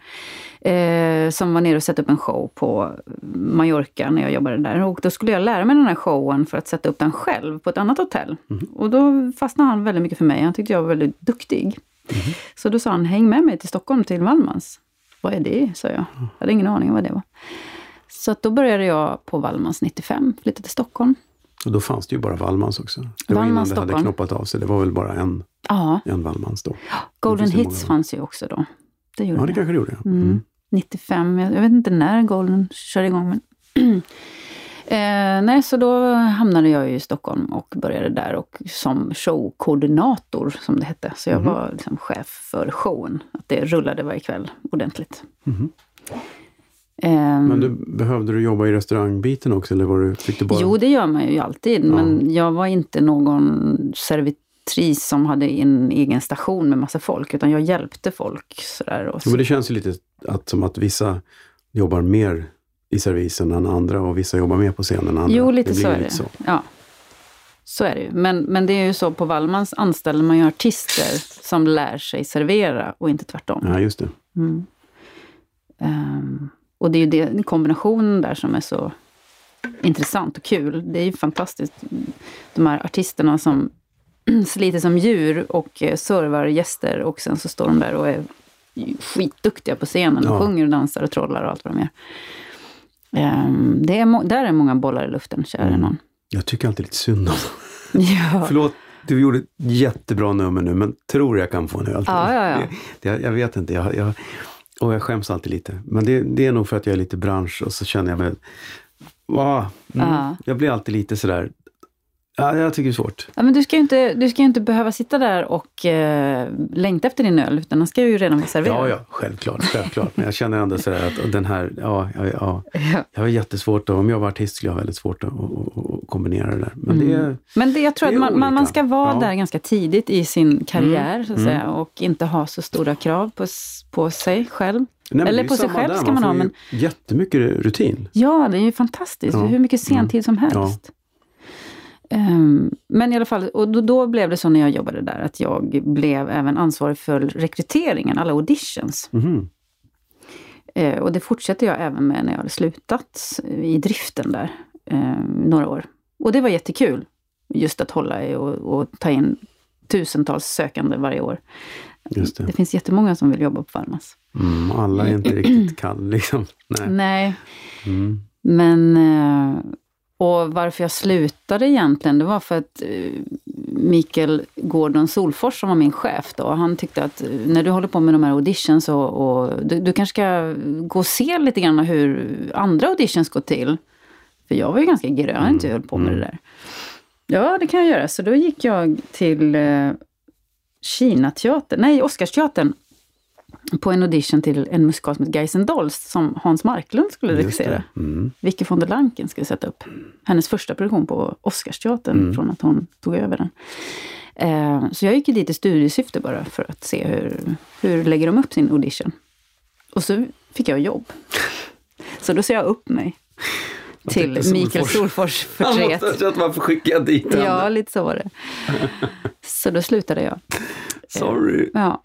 Eh, som var nere och satte upp en show på Mallorca när jag jobbade där. Och då skulle jag lära mig den här showen för att sätta upp den själv på ett annat hotell. Mm. Och då fastnade han väldigt mycket för mig. Han tyckte jag var väldigt duktig. Mm. Så då sa han, häng med mig till Stockholm, till Wallmans. Vad är det? sa jag. Jag hade ingen aning om vad det var. Så då började jag på Wallmans 95, flyttade till Stockholm. Och då fanns det ju bara Wallmans också. Det var innan det hade Stockholm. knoppat av sig. Det var väl bara en, Ja, en Wallmans då. Golden Hits många. fanns ju också då. Det gjorde Ja, det det. kanske det gjorde. Mm. Mm. 95, jag, jag vet inte när Golden körde igång. Men eh, nej, så då hamnade jag i Stockholm och började där och som showkoordinator, som det hette. Så jag Mhm. var liksom chef för showen. Att det rullade varje kväll ordentligt. Mhm. Ehm, Men du, behövde du jobba i restaurangbiten också? Eller var du, fick du bara... Jo, det gör man ju alltid. Ja. Men jag var inte någon servitris som hade en egen station med massa folk. Utan jag hjälpte folk sådär. Och så. men det känns ju lite att, som att vissa jobbar mer i servisen än andra och vissa jobbar mer på scenen än andra. Jo, lite så är det. så. Ja. Så är det ju. Men, men det är ju så, på Wallmans anställer man ju artister som lär sig servera och inte tvärtom. Ja, just det. Mm. Ehm, och det är ju det, kombinationen där som är så intressant och kul. Det är ju fantastiskt. De här artisterna som sliter som djur och eh, servar gäster och sen så står de där och är skitduktiga på scenen och Ja. sjunger och dansar och trollar och allt vad de gör. Ehm, det är, där är många bollar i luften, kära Mm. någon. Jag tycker alltid lite synd om Ja. Förlåt, du gjorde ett jättebra nummer nu, men tror jag kan få en öl Ja, ja, ja. Det, det, jag vet inte, jag, jag, och jag skäms alltid lite. Men det, det är nog för att jag är lite bransch och så känner jag mig... Ah, mm, Ja. Jag blir alltid lite sådär... Ja, jag tycker det är svårt. Ja, men du ska ju inte, du ska inte behöva sitta där och eh, längta efter din öl, utan den ska ju redan vara serverad. Ja, ja, självklart, självklart. Men jag känner ändå sådär att den här, ja, ja, ja. Ja. Jag har jättesvårt, att, om jag var artist skulle jag ha väldigt svårt att, att, kombinera det där. Men det är... Men det, jag tror Det att man, man, man ska vara Ja. där ganska tidigt i sin karriär, så att Mm. säga, och inte ha så stora krav på, på sig själv. Nej, men Eller det på sig själv där, ska man ha, får ju Jättemycket rutin. Ja, det är ju fantastiskt. Ja. Hur mycket sentid som helst. Ja. Ehm, men i alla fall, och då, då blev det så när jag jobbade där, att jag blev även ansvarig för rekryteringen, alla auditions. Eh, och det fortsatte jag även med när jag hade slutat i driften där, eh, några år. Och det var jättekul, just att hålla i och, och ta in tusentals sökande varje år. Just det. Det finns jättemånga som vill jobba på Farmas. Mm, alla är inte riktigt kall liksom. Nej. Nej, Mm. men... Och varför jag slutade egentligen, det var för att eh, Mikael Gordon Solfors som var min chef då, han tyckte att eh, när du håller på med de här auditions och, och du, du kanske ska gå och se lite grann hur andra auditions går till. För jag var ju ganska grön inte höll på med Mm. det där. Ja, det kan jag göra. Så då gick jag till eh, Kinateatern, nej Oscarsteatern, på en audition till en musikal som heter and Dolls som Hans Marklund skulle regissera. Mm. Vicky von der Lanken skulle sätta upp. Hennes första produktion på Oscarsteatern Mm. från att hon tog över den. Eh, så jag gick dit i studiesyfte bara för att se hur, hur lägger de upp sin audition. Och så fick jag jobb. Så då sa jag upp mig till Mikael Solfors. Solfors Han måste förtret. ha varför skickade jag dit henne? Ja, lite så var det. Så då slutade jag. Sorry, Ja,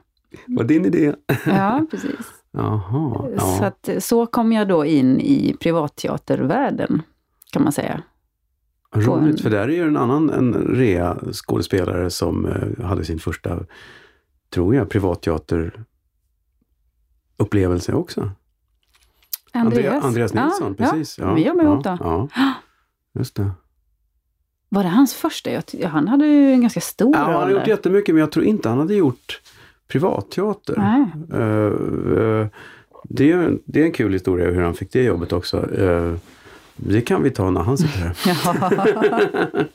var din idé? ja precis. Jaha. Så, Ja. att, så kom jag då in i privatteatervärlden, kan man säga. Roligt, en- för där är ju en annan en rea skådespelare som eh, hade sin första, tror jag, privatteater upplevelse också. Andreas, Andreas Nilsson, ja, precis. Ja, vi jobbar ihop då. Ja. Just det. Var det hans första? Han hade ju en ganska stor Ja, han har roll gjort jättemycket, men jag tror inte han hade gjort privatteater. Nej. Eh, eh, det, är, det är en kul historia hur han fick det jobbet också. Eh, det kan vi ta när han sitter här.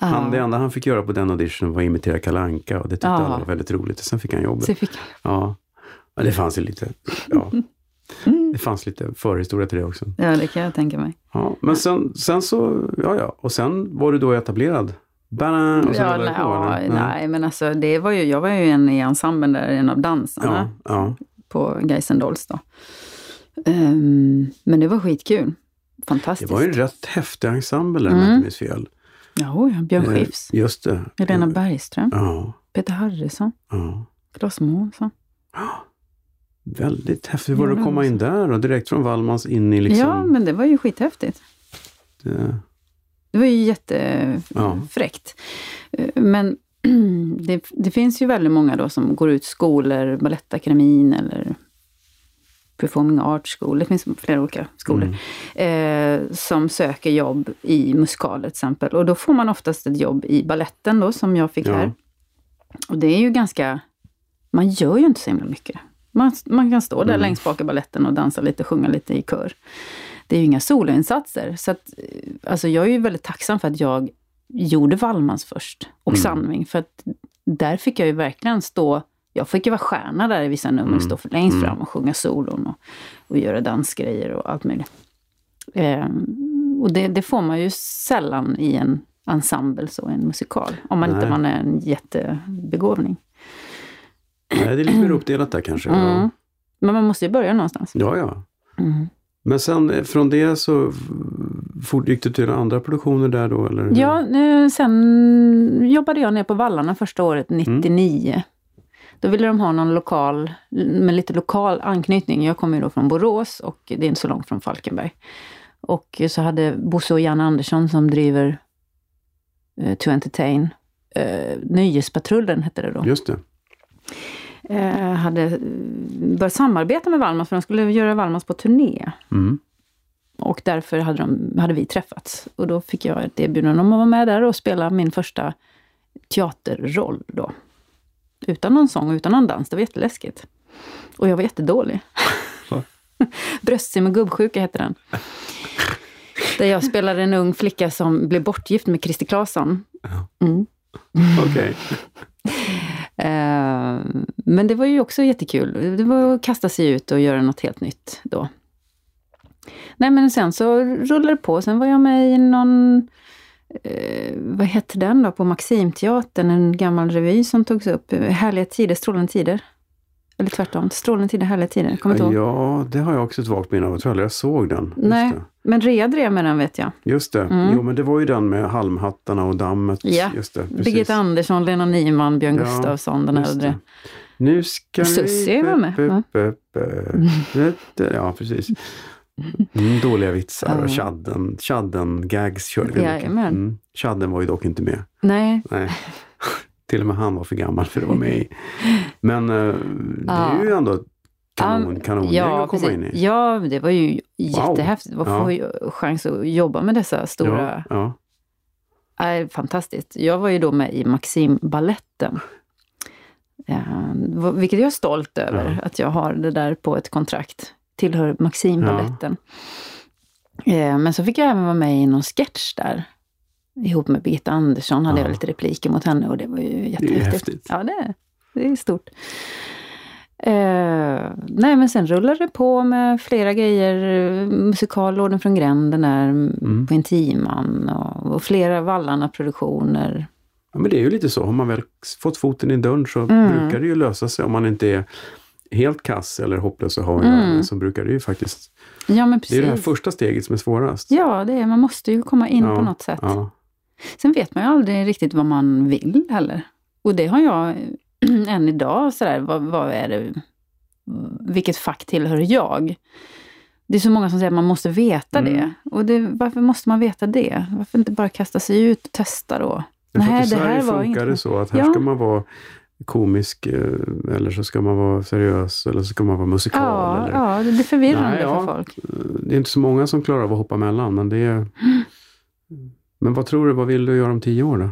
Han, det enda han fick göra på den auditionen var att imitera Kalle Anka och det tyckte Ja. alla var väldigt roligt. Sen fick han jobbet. Fick Ja. ja, det fanns ju lite, ja, Mm. det fanns lite förhistoria till det också. Ja, det kan jag tänka mig. Ja, men sen, sen så, ja ja, och sen var du då etablerad? Bada, och så Ja, det nej, ja, nej, men alltså det var ju, jag var ju en i ensemblen där, en av dansarna Ja, ja. på Geisen Dolls då. Ehm, men det var skitkul. Det Fantastiskt. var ju en rätt häftig ensemble om jag Mm. inte minns fel. Ja, ja, Björn Eh, Skifs, Just det. Helena Eh, Bergström, Ja, Peter Harrison, ja. Claes Månsson. Väldigt häftigt. Hur var Ja, det att det komma in där och direkt från Wallmans in i liksom... Ja, men det var ju skithäftigt. det, Det var ju Ja. jättefräckt. Eh, Men det, det finns ju väldigt många då som går ut skolor, Balettakademin eller Performing Arts School, det finns flera olika skolor, Mm. eh, som söker jobb i musikal till exempel. Och då får man oftast ett jobb i balletten då, som jag fick Ja. här. Och det är ju ganska, man gör ju inte så himla mycket. Man, man kan stå där Mm. längst bak i balletten och dansa lite, sjunga lite i kör. Det är ju inga soloinsatser. Så att, eh, alltså jag är ju väldigt tacksam för att jag gjorde Wallmans först och Mm. Sandving. För att där fick jag ju verkligen stå, jag fick ju vara stjärna där i vissa nummer, Mm. stå för längst Mm. fram och sjunga solon och, och göra dansgrejer och allt möjligt. Ehm, och det, det får man ju sällan i en ensemble, så en musikal. Om man inte Nej. man är en jättebegåvning. Nej, det är lite mer uppdelat där kanske. Mm. Ja, Men man måste ju börja någonstans. ja. ja. Mm. Men sen eh, från det så gick du till andra produktioner där då? Eller? Ja, sen jobbade jag ner på Vallarna första året, 99. Då ville de ha någon lokal, med lite lokal anknytning. Jag kommer ju då från Borås och det är inte så långt från Falkenberg. Och så hade Bosse och Janne Andersson som driver eh, To Entertain, eh, Nöjespatrullen hette det då. Just det. Eh, hade börjat samarbeta med Valmas för de skulle göra Valmas på turné. Mm. Och därför hade, de, hade vi träffats. Och då fick jag ett erbjudande om att vara med där och spela min första teaterroll då. Utan någon sång och utan någon dans. Det var jätteläskigt. Och jag var jättedålig. Bröstsim och gubbsjuka hette den. Där jag spelade en ung flicka som blev bortgift med Christer Claesson. Mm. Okej. Eh, Eh, men det var ju också jättekul. Det var att kasta sig ut och göra något helt nytt då. Nej men sen så rullade det på. Sen var jag med i någon, eh, vad hette den då, på Maximteatern, en gammal revy som togs upp. Härliga tider, strålande tider. Eller tvärtom, strålande tider, härliga tider. Kommer inte ihåg. Ja, det har jag också ett vagt minne av. Jag tror aldrig jag såg den. Nej. Men Rea drev med den vet jag. Just det. Mm. Jo, men det var ju den med halmhattarna och dammet. Ja. Just det. Precis. Birgitta Andersson, Lena Nyman, Björn Ja, Gustafsson, den äldre. det. Nu ska Susie var med, upp, upp, upp. Ja, precis. Mm, dåliga vitsar och Ja. chadden, chadden gags körde vi mycket. Mm. Chadden var ju dock inte med. Nej, Nej. Till och med han var för gammal för att vara med i. Men eh, det är Ja. ju ändå kanon, Ja, kanongäng ja, att komma precis. in i. Ja, det var ju jättehäftigt att Ja. få ju chans att jobba med dessa stora... Ja, ja. Är fantastiskt. Jag var ju då med i Maximbaletten. Ja, vilket jag är stolt över, Ja. att jag har det där på ett kontrakt. Tillhör Maximbaletten. Eh, Men så fick jag även vara med i någon sketch där. Ihop med Birgitta Andersson hade Ja. jag lite repliker mot henne och det var ju jättehäftigt. häftigt. Ja, det det är stort. Eh, nej, men sen rullade det på med flera grejer. Musikallåden från gränden där, Mm. på Intiman och, och flera Vallarna-produktioner. Ja, men det är ju lite så. Har man väl fått foten i dörren så Mm. brukar det ju lösa sig. Om man inte är helt kass eller hopplös att ha Mm. så brukar det ju faktiskt... Ja, men Det är precis. det här första steget som är svårast. Ja, det är, man måste ju komma in Ja, på något sätt. Ja, Sen vet man ju aldrig riktigt vad man vill heller. Och det har jag än idag, sådär, vad, vad är det, vilket fack tillhör jag? Det är så många som säger att man måste veta Mm. det. Och det, varför måste man veta det? Varför inte bara kasta sig ut och testa då? Nej, att i det Sverige funkar det så att här Ja. ska man vara komisk eh, eller så ska man vara seriös eller så ska man vara musikal. Ja, eller, ja, det blir förvirrande Nej, ja. för folk. Eh, Det är inte så många som klarar av att hoppa mellan, men det är... Men vad tror du, vad vill du göra om tio år då?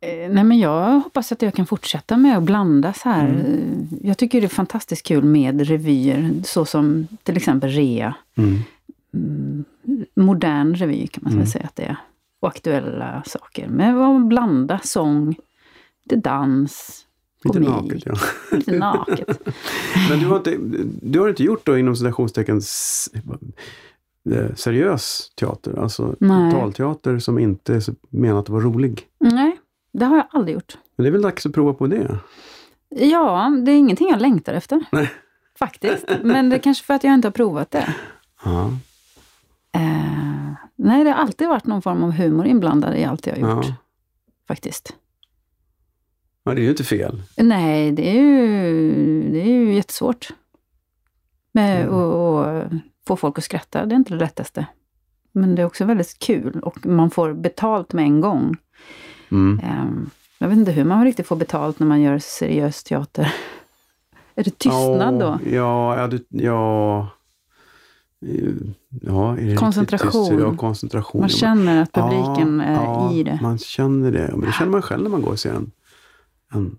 Eh, Nej, men jag hoppas att jag kan fortsätta med att blanda så här. Mm. Jag tycker det är fantastiskt kul med revyer, så som till exempel Rea. Mm. Mm, modern revy kan man Mm. säga att det är. Och aktuella saker. Men blanda sång, lite dans, Lite komik, naket, ja. lite naket. Men du har inte, du har inte gjort då inom citationstecken eh, seriös teater? Alltså Nej. talteater som inte är menat att vara rolig? Nej, det har jag aldrig gjort. Men det är väl dags att prova på det? Ja, det är ingenting jag längtar efter. Nej. Faktiskt. Men det är kanske för att jag inte har provat det. Ja. Eh, nej, det har alltid varit någon form av humor inblandad i allt jag har gjort. Ja. Faktiskt. ja, det är ju inte fel. Nej, det är ju, det är ju jättesvårt. Med Mm. att att få folk att skratta, det är inte det lättaste. Men det är också väldigt kul och man får betalt med en gång. Mm. Ehm, Jag vet inte hur man riktigt får betalt när man gör seriös teater. Är det tystnad ja, då? Ja, ja, du, ja. Eh, ja det Koncentration. Ja, koncentration. Man känner att publiken ja, är i det. Man känner det. Men det känner man själv när man går och ser en, en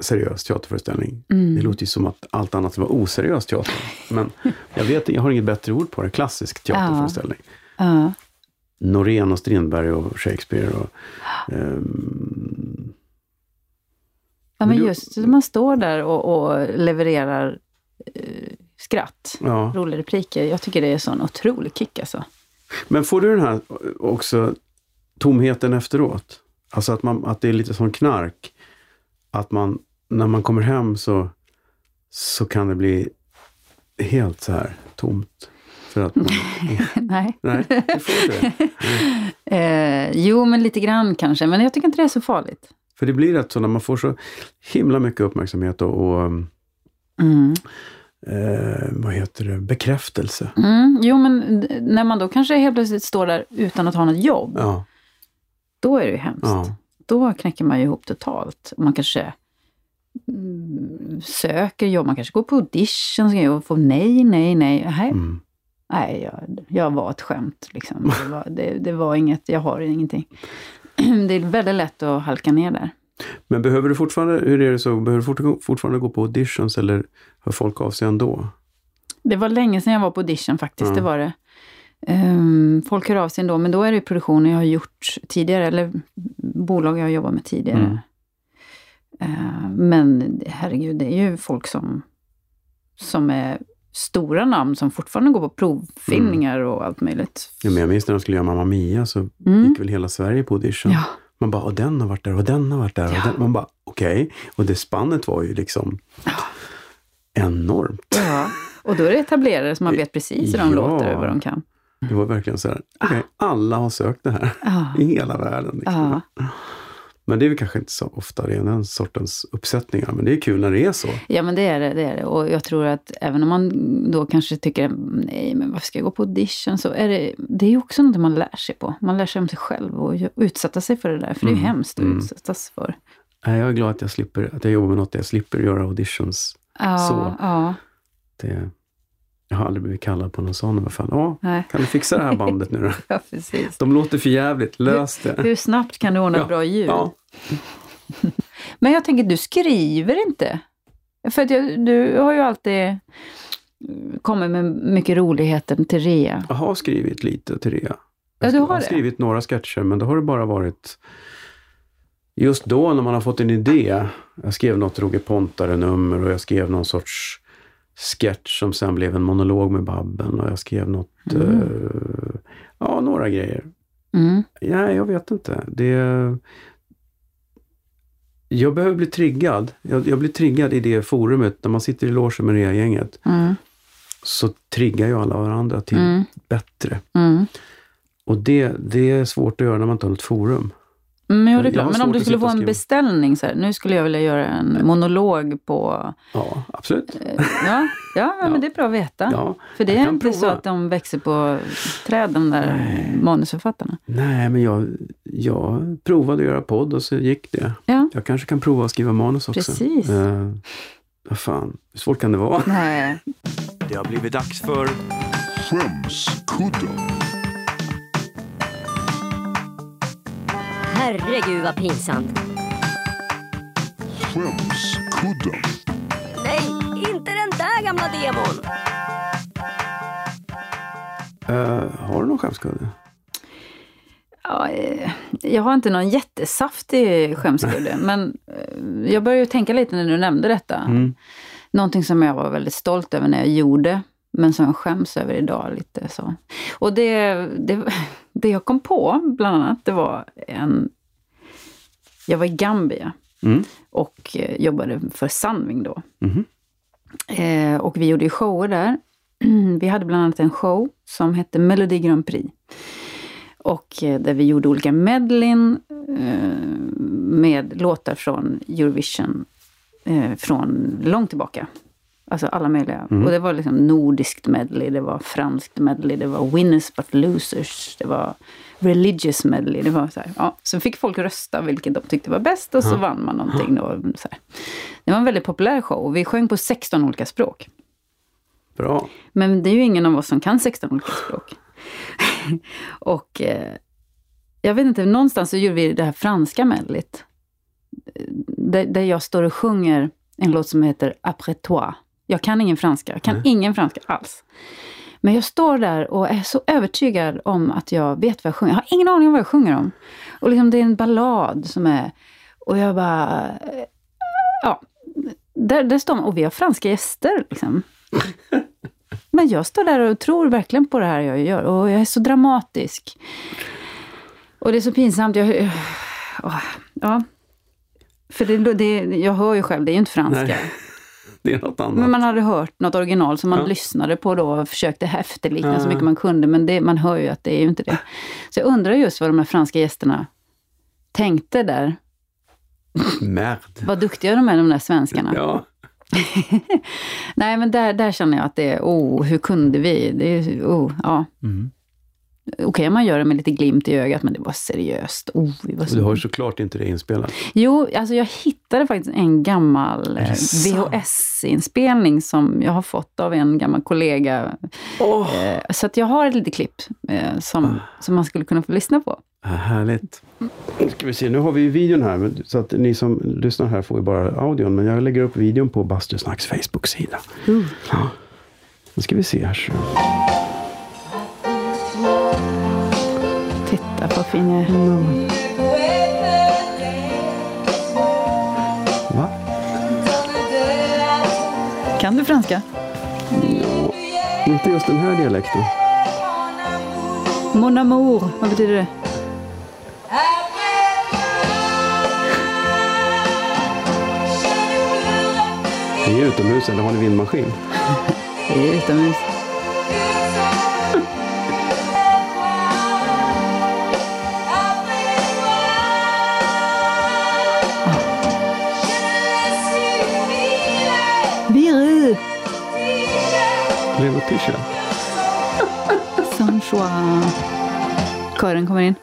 seriös teaterföreställning. Mm. Det låter ju som att allt annat var oseriös teater. Men jag vet jag har inget bättre ord på det. Klassisk teaterföreställning. Ja. Norén och Strindberg och Shakespeare. Och, ehm, Ja, Men just man står där och, och levererar eh, skratt, ja. roliga repliker. Jag tycker det är sån otrolig kick alltså. Men får du den här också tomheten efteråt? Alltså att, man, att det är lite som knark. Att man, när man kommer hem så, så kan det bli helt så här tomt. För att man, Nej. nej, det får inte det. Eh, jo, men lite grann kanske. Men jag tycker inte det är så farligt. För det blir rätt så när man får så himla mycket uppmärksamhet och, och Mm. eh, vad heter det, bekräftelse. Mm. Jo, men när man då kanske helt plötsligt står där utan att ha något jobb, Ja, då är det ju hemskt. ja. Då knäcker man ju ihop totalt. Man kanske mm, söker jobb, man kanske går på auditions och får nej, nej, nej. Nej, Mm. nej jag, jag var ett skämt. Liksom. Det, var, det, det var inget, jag har ingenting. Det är väldigt lätt att halka ner där. Men behöver du fortfarande, hur är det så, behöver du fort- fortfarande gå på auditions eller hör folk av sig ändå? Det var länge sedan jag var på audition faktiskt, Ja. det var det. Ehm, folk hör av sig ändå, men då är det produktioner jag har gjort tidigare, eller bolag jag har jobbat med tidigare. Mm. Ehm, men herregud, det är ju folk som, som är stora namn som fortfarande går på provfilmningar och allt möjligt. Ja, men jag minns när de skulle göra Mamma Mia så Mm. gick väl hela Sverige på audition. Ja, Man bara, och den har varit där och den har varit där. Och Ja. den. Man bara, okej. Och det spannet var ju liksom enormt. ja. Och då är det etablerare som man vet precis hur de Ja. låter och vad de kan. Det var verkligen så här, okej, alla har sökt det här Ja. i hela världen. Liksom. Ja. Men det är väl kanske inte så ofta det är den sortens uppsättningar. Men det är kul när det är så. Ja, men det är det, det är det. Och jag tror att även om man då kanske tycker, nej, men varför ska jag gå på audition? Så är det, det är också något man lär sig på. Man lär sig om sig själv och utsätta sig för det där. För det är ju Mm, hemskt att mm. utsättas för. Jag är glad att jag slipper, att jag jobbar med något där jag slipper göra auditions. Ja, Så. ja, Det, jag har aldrig blivit kallad på någon sån. Vad fan, ja, nej, kan du fixa det här bandet nu då? ja, precis. De låter för jävligt. lös det. Hur snabbt kan du ordna Ja, bra ljud? Ja, Men jag tänker, du skriver inte. För att jag, du har ju alltid kommit med mycket roligheter till rea. jag har skrivit lite till Rea. Ja, du Jag har har det? skrivit några sketcher, men då har det bara varit just då när man har fått en idé. Jag skrev något Roger Pontare-nummer och jag skrev någon sorts sketch som sen blev en monolog med Babben och jag skrev något, Mm. eh, ja, några grejer. Mm. Ja, jag vet inte. Det... Jag behöver bli triggad. Jag, jag blir triggad i det forumet. När man sitter i logen med Rea-gänget Mm. så triggar ju alla varandra till Mm. bättre. Mm. Och det, det är svårt att göra när man inte har något forum. Mm, ja, det är klart. Men om du skulle få en beställning, så här, nu skulle jag vilja göra en monolog på... Ja, absolut. eh, Ja, ja, ja, Ja. men det är bra att veta. Ja, För det är inte så prova. att de växer på träd, de där Nej. manusförfattarna. Nej, men jag, jag provade att göra podd och så gick det. Ja, Jag kanske kan prova att skriva manus också. Precis. Eh, vad fan, hur svårt kan det vara? nej. Det har blivit dags för Skämskudden. Herregud vad pinsamt. Skämskudden. Nej, inte den där gamla demon. Eh, har du någon skämskudde? Ja, eh, jag har inte någon jättesaftig skämskudde, men eh, jag började ju tänka lite när du nämnde detta. Mm. Någonting som jag var väldigt stolt över när jag gjorde, men som jag skäms över idag lite så. Och det, det, det jag kom på, bland annat, det var en... Jag var i Gambia Mm. och eh, jobbade för Sandving då. Mhm. Eh, och vi gjorde ju shower där. Vi hade bland annat en show som hette Melodi Grand Prix. Och eh, där vi gjorde olika medlin eh, med låtar från Eurovision eh, från långt tillbaka. Alltså alla möjliga. Mm. Och det var liksom nordiskt medley, det var franskt medley, det var winners but losers, det var religious medley. Det var så, här, ja. så fick folk rösta vilket de tyckte var bäst och så Ja. vann man någonting. Då, så här. Det var en väldigt populär show. Vi sjöng på 16 olika språk. Bra. Men det är ju ingen av oss som kan 16 olika språk. och eh, jag vet inte, någonstans så gjorde vi det här franska medlet. Där, där jag står och sjunger en låt som heter Après toi. Jag kan ingen franska, jag kan Nej. ingen franska alls. Men jag står där och är så övertygad om att jag vet vad jag sjunger. Jag har ingen aning om vad jag sjunger om. Och liksom det är en ballad som är... Och jag bara... Ja, där, där står man. Och vi har franska gäster liksom. Men jag står där och tror verkligen på det här jag gör. Och jag är så dramatisk. Och det är så pinsamt. Jag, åh, ja. För det, det, jag hör ju själv, det är ju inte franska. Nej. Det är något annat. Men man hade hört något original som man Ja. lyssnade på då och försökte efterlikna så Ja. mycket man kunde. Men det, man hör ju att det är ju inte det. Så jag undrar just vad de här franska gästerna tänkte där. Merd. Vad duktiga de är, de där svenskarna. Ja. Nej, men där, där känner jag att det är, oh, hur kunde vi? Det är, oh, ja. Mm. Okej, man gör det med lite glimt i ögat, men det var seriöst. Oh, vi var så... Du har ju såklart inte det inspelat. Jo, alltså jag hittade faktiskt en gammal eh, det? VHS-inspelning som jag har fått av en gammal kollega. Eh, Så att jag har ett litet klipp eh, som, som man skulle kunna få lyssna på. härligt. Nu ska vi se, nu har vi ju videon här. Så att ni som lyssnar här får ju bara audion. Men jag lägger upp videon på Bastusnacks Facebook-sida. Ja. Nu ska vi se här. Så. Titta på Finne. Va? Kan du franska? Ja. Inte just den här dialekten. Mon amour, vad betyder det? Ni är utomhus eller har ni vindmaskin? Det är utomhus. Lever Tisha? Sans joie. Kören kommer in.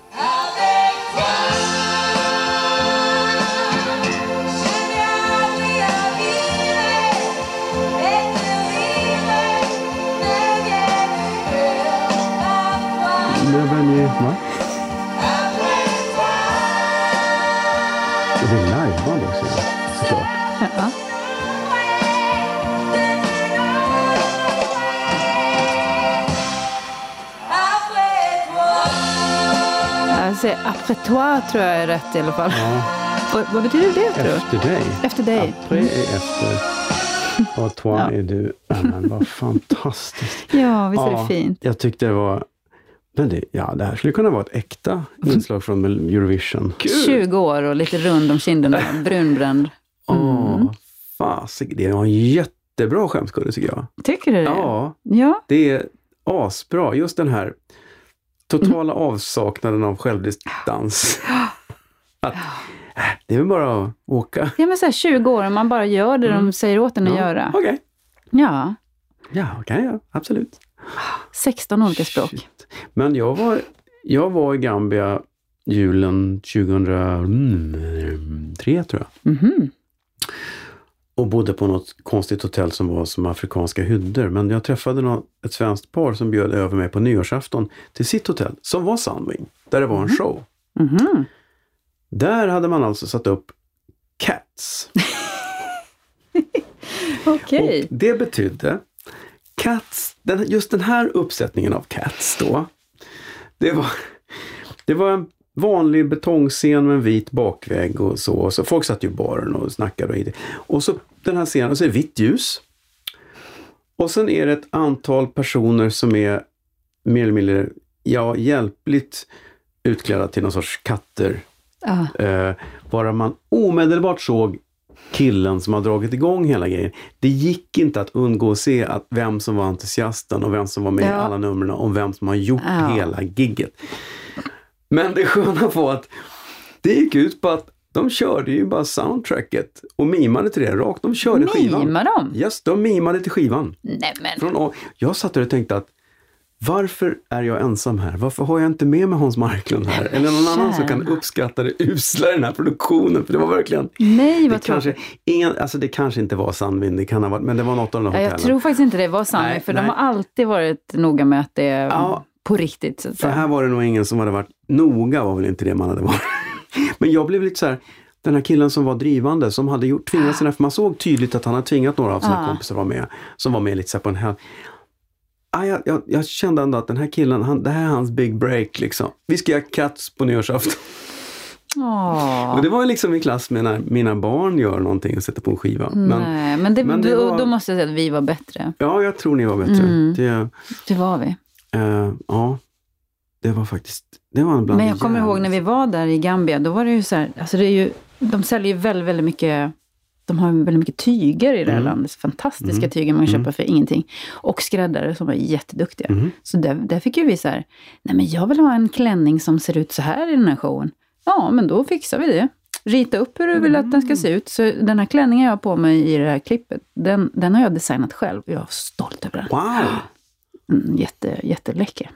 Lever ni... Va? Och det är liveband också, såklart. Ja. Säger après toi tror jag är rätt i alla fall. Ja, Vad, vad betyder det tror du? efter dig. Efter dig? Après är efter. Och toi Ja. är du. Ja, men vad fantastiskt. Ja, visst är det Ja, fint? Jag tyckte det var... Men det, ja, det här skulle kunna vara ett äkta inslag från Eurovision. 20 år och lite rund om kinderna, brunbränd. Åh, fasik. Det var en jättebra skämskudde tycker jag. Tycker du det? Ja, Ja. det är asbra. Just den här totala avsaknaden av självdistans. Att, äh, det är väl bara att åka. Ja men så här 20 år och man bara gör det de säger åt en att Mm. Ja, göra. Okej. Ja, Ja, kan jag göra. Absolut. 16 olika språk. Shit. Men jag var, jag var i Gambia julen 2003 tror jag. Mhm. Och bodde på något konstigt hotell som var som afrikanska hyddor. Men jag träffade något, ett svenskt par som bjöd över mig på nyårsafton till sitt hotell, som var Sunwing, där det var en show. Mhm. Där hade man alltså satt upp Cats. Okej. Och det betydde Cats, den, just den här uppsättningen av Cats då, det var, det var en vanlig betongscen med en vit bakvägg och så. så folk satt ju i baren och snackade och hit. Och så den här scenen, så är det vitt ljus. Och sen är det ett antal personer som är mer eller mindre, ja, hjälpligt utklädda till någon sorts katter. Ja. Eh, bara man omedelbart såg killen som har dragit igång hela grejen. Det gick inte att undgå att se att vem som var entusiasten och vem som var med i Ja. alla numren och vem som har gjort Ja. hela gigget. Men det sköna var att det gick ut på att de körde ju bara soundtracket och mimade till det rakt. De körde skivan. Mimar de? Yes, de mimade till skivan. Nej men. Från, jag satt där och tänkte att varför är jag ensam här? Varför har jag inte med mig Hans Marklund här? Eller någon annan som kan uppskatta det usla i den här produktionen? För det var verkligen... Nej Det vad kanske, tråkigt. ingen, alltså det kanske inte var Sandvind, det kan ha varit, men det var något av de Ja, hotellen. jag tror faktiskt inte det var Nej, för nej. de har alltid varit noga med att det Ja. På riktigt. Så att För säga. här var det nog ingen som hade varit noga, var väl inte det man hade varit. Men jag blev lite så här, den här killen som var drivande, som hade gjort, tvingat sina, för man såg tydligt att han hade tvingat några av sina Ja. kompisar vara med, som var med lite så på en helg. Ah, jag, jag, jag kände ändå att den här killen, han, det här är hans big break liksom. Vi ska göra Cats på nyårsafton. Åh. Och det var liksom i klass med när mina barn gör någonting och sätter på en skiva. Men, Nej, men, det, men det då, var- då måste jag säga att vi var bättre. ja, jag tror ni var bättre. Mm. Det, Det var vi. Eh, ja, det var faktiskt, det var bland Men jag kommer ihåg när vi var där i Gambia, då var det ju så här, alltså det är ju, de säljer ju väldigt, väldigt mycket, de har väldigt mycket tyger i det här Mm. landet. Fantastiska Mm. tyger man kan Mm. köpa för ingenting. Och skräddare som är jätteduktiga. Mhm. Så där, där fick ju vi så här, nej men jag vill ha en klänning som ser ut så här i den här showen. Ja, men då fixar vi det. Rita upp hur du vill att den ska se ut. Så den här klänningen jag har på mig i det här klippet, den, den har jag designat själv. Jag är stolt över den. Wow! Mm, jätte, jätteläcker.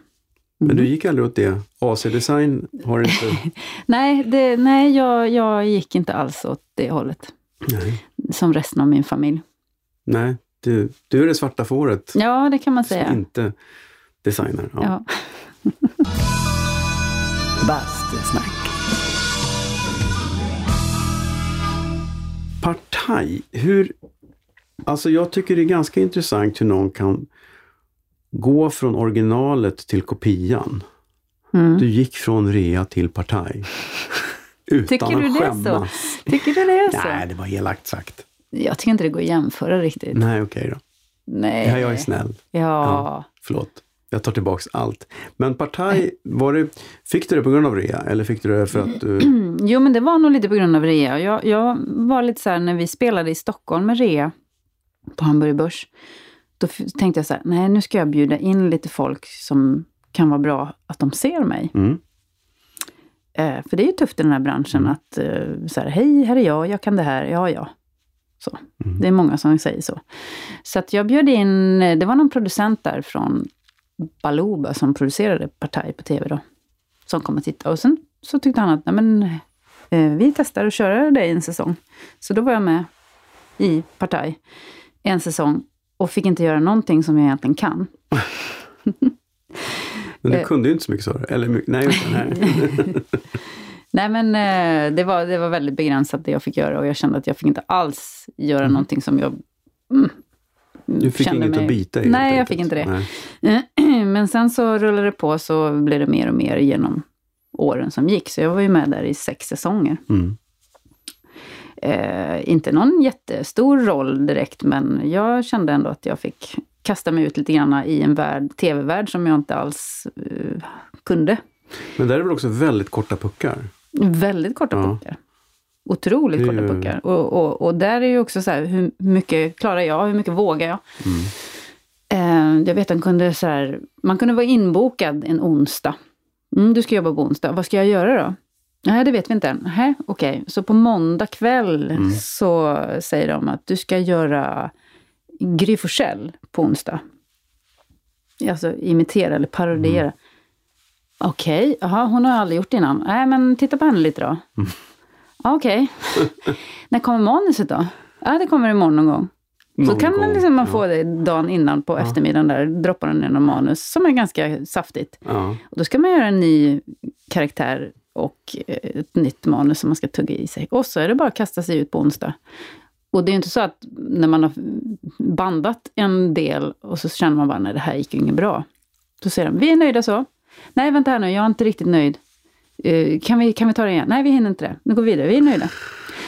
Men du gick aldrig åt det? AC-design har inte... Nej, det, nej jag, jag gick inte alls åt det hållet. Nej. Som resten av min familj. Nej, du, du är det svarta fåret Ja, det kan man som säga. inte designar. Ja. Ja. Bastusnack. Partaj, hur... Alltså jag tycker det är ganska intressant hur någon kan gå från originalet till kopian. Mm. Du gick från rea till partaj. Utan Tycker du att det skämmas. så? Tycker du det är så? Nej, det var elakt sagt. Jag tycker inte det går att jämföra riktigt. Nej, okej då. Nej. Ja, jag är snäll. Ja. Förlåt. Jag tar tillbaks allt. Men Partaj, var det, fick du det på grund av rea? Eller fick du det för att du... Jo, men det var nog lite på grund av rea. Jag, jag var lite så här, när vi spelade i Stockholm med rea på Hamburger Börs, då tänkte jag så här, nej nu ska jag bjuda in lite folk som kan vara bra att de ser mig. Mm. Eh, för det är ju tufft i den här branschen att eh, så här, hej, här är jag, jag kan det här, ja, ja. Så. Mm. Det är många som säger så. Så att jag bjöd in, eh, det var någon producent där från Baluba som producerade Partaj på TV då. Som kom och tittade. Och sen så tyckte han att, nej men, eh, vi testar att köra det i en säsong. Så då var jag med i Partaj en säsong och fick inte göra någonting som jag egentligen kan. Men du Eh. kunde ju inte så mycket sa. Eller mycket, nej, just nej. Nej men eh, det, var, det var väldigt begränsat det jag fick göra och jag kände att jag fick inte alls göra någonting som jag mm, Du fick inget mig- att bita i. Nej, jag enkelt. fick inte det. Nej. Men sen så rullade det på så blev det mer och mer genom åren som gick. Så jag var ju med där i sex säsonger. Mm. Eh, inte någon jättestor roll direkt, men jag kände ändå att jag fick kasta mig ut lite grann i en värld, tv-värld som jag inte alls eh, kunde. Men där är väl också väldigt korta puckar? Väldigt korta Ja. puckar. Otroligt är korta ju- puckar. Och, och, och där är ju också så här, hur mycket klarar jag? Hur mycket vågar jag? Mm. Eh, jag vet man kunde, så här, man kunde vara inbokad en onsdag. Mm, du ska jobba på onsdag. Vad ska jag göra då? Nej, det vet vi inte än. Okej, så på måndag kväll Mm. så säger de att du ska göra Gry på onsdag. Alltså imitera eller parodiera. Mm. Okej, jaha, hon har aldrig gjort det innan. Nej, men titta på henne lite då. Mm. Ja, Okej. När kommer manuset då? Ja, det kommer imorgon någon gång. Så Någon kan man, liksom, man ja. få det dagen innan på eftermiddagen där, droppar den ner någon manus som är ganska saftigt. Ja. Och då ska man göra en ny karaktär och eh, ett nytt manus som man ska tugga i sig. Och så är det bara att kasta sig ut på onsdag. Och det är inte så att när man har bandat en del och så känner man bara, nej det här gick ju inget bra. Då säger de, vi är nöjda så. Nej, vänta här nu, jag är inte riktigt nöjd. Eh, kan, vi, kan vi ta det igen? Nej, vi hinner inte det. Nu går vi vidare, vi är nöjda.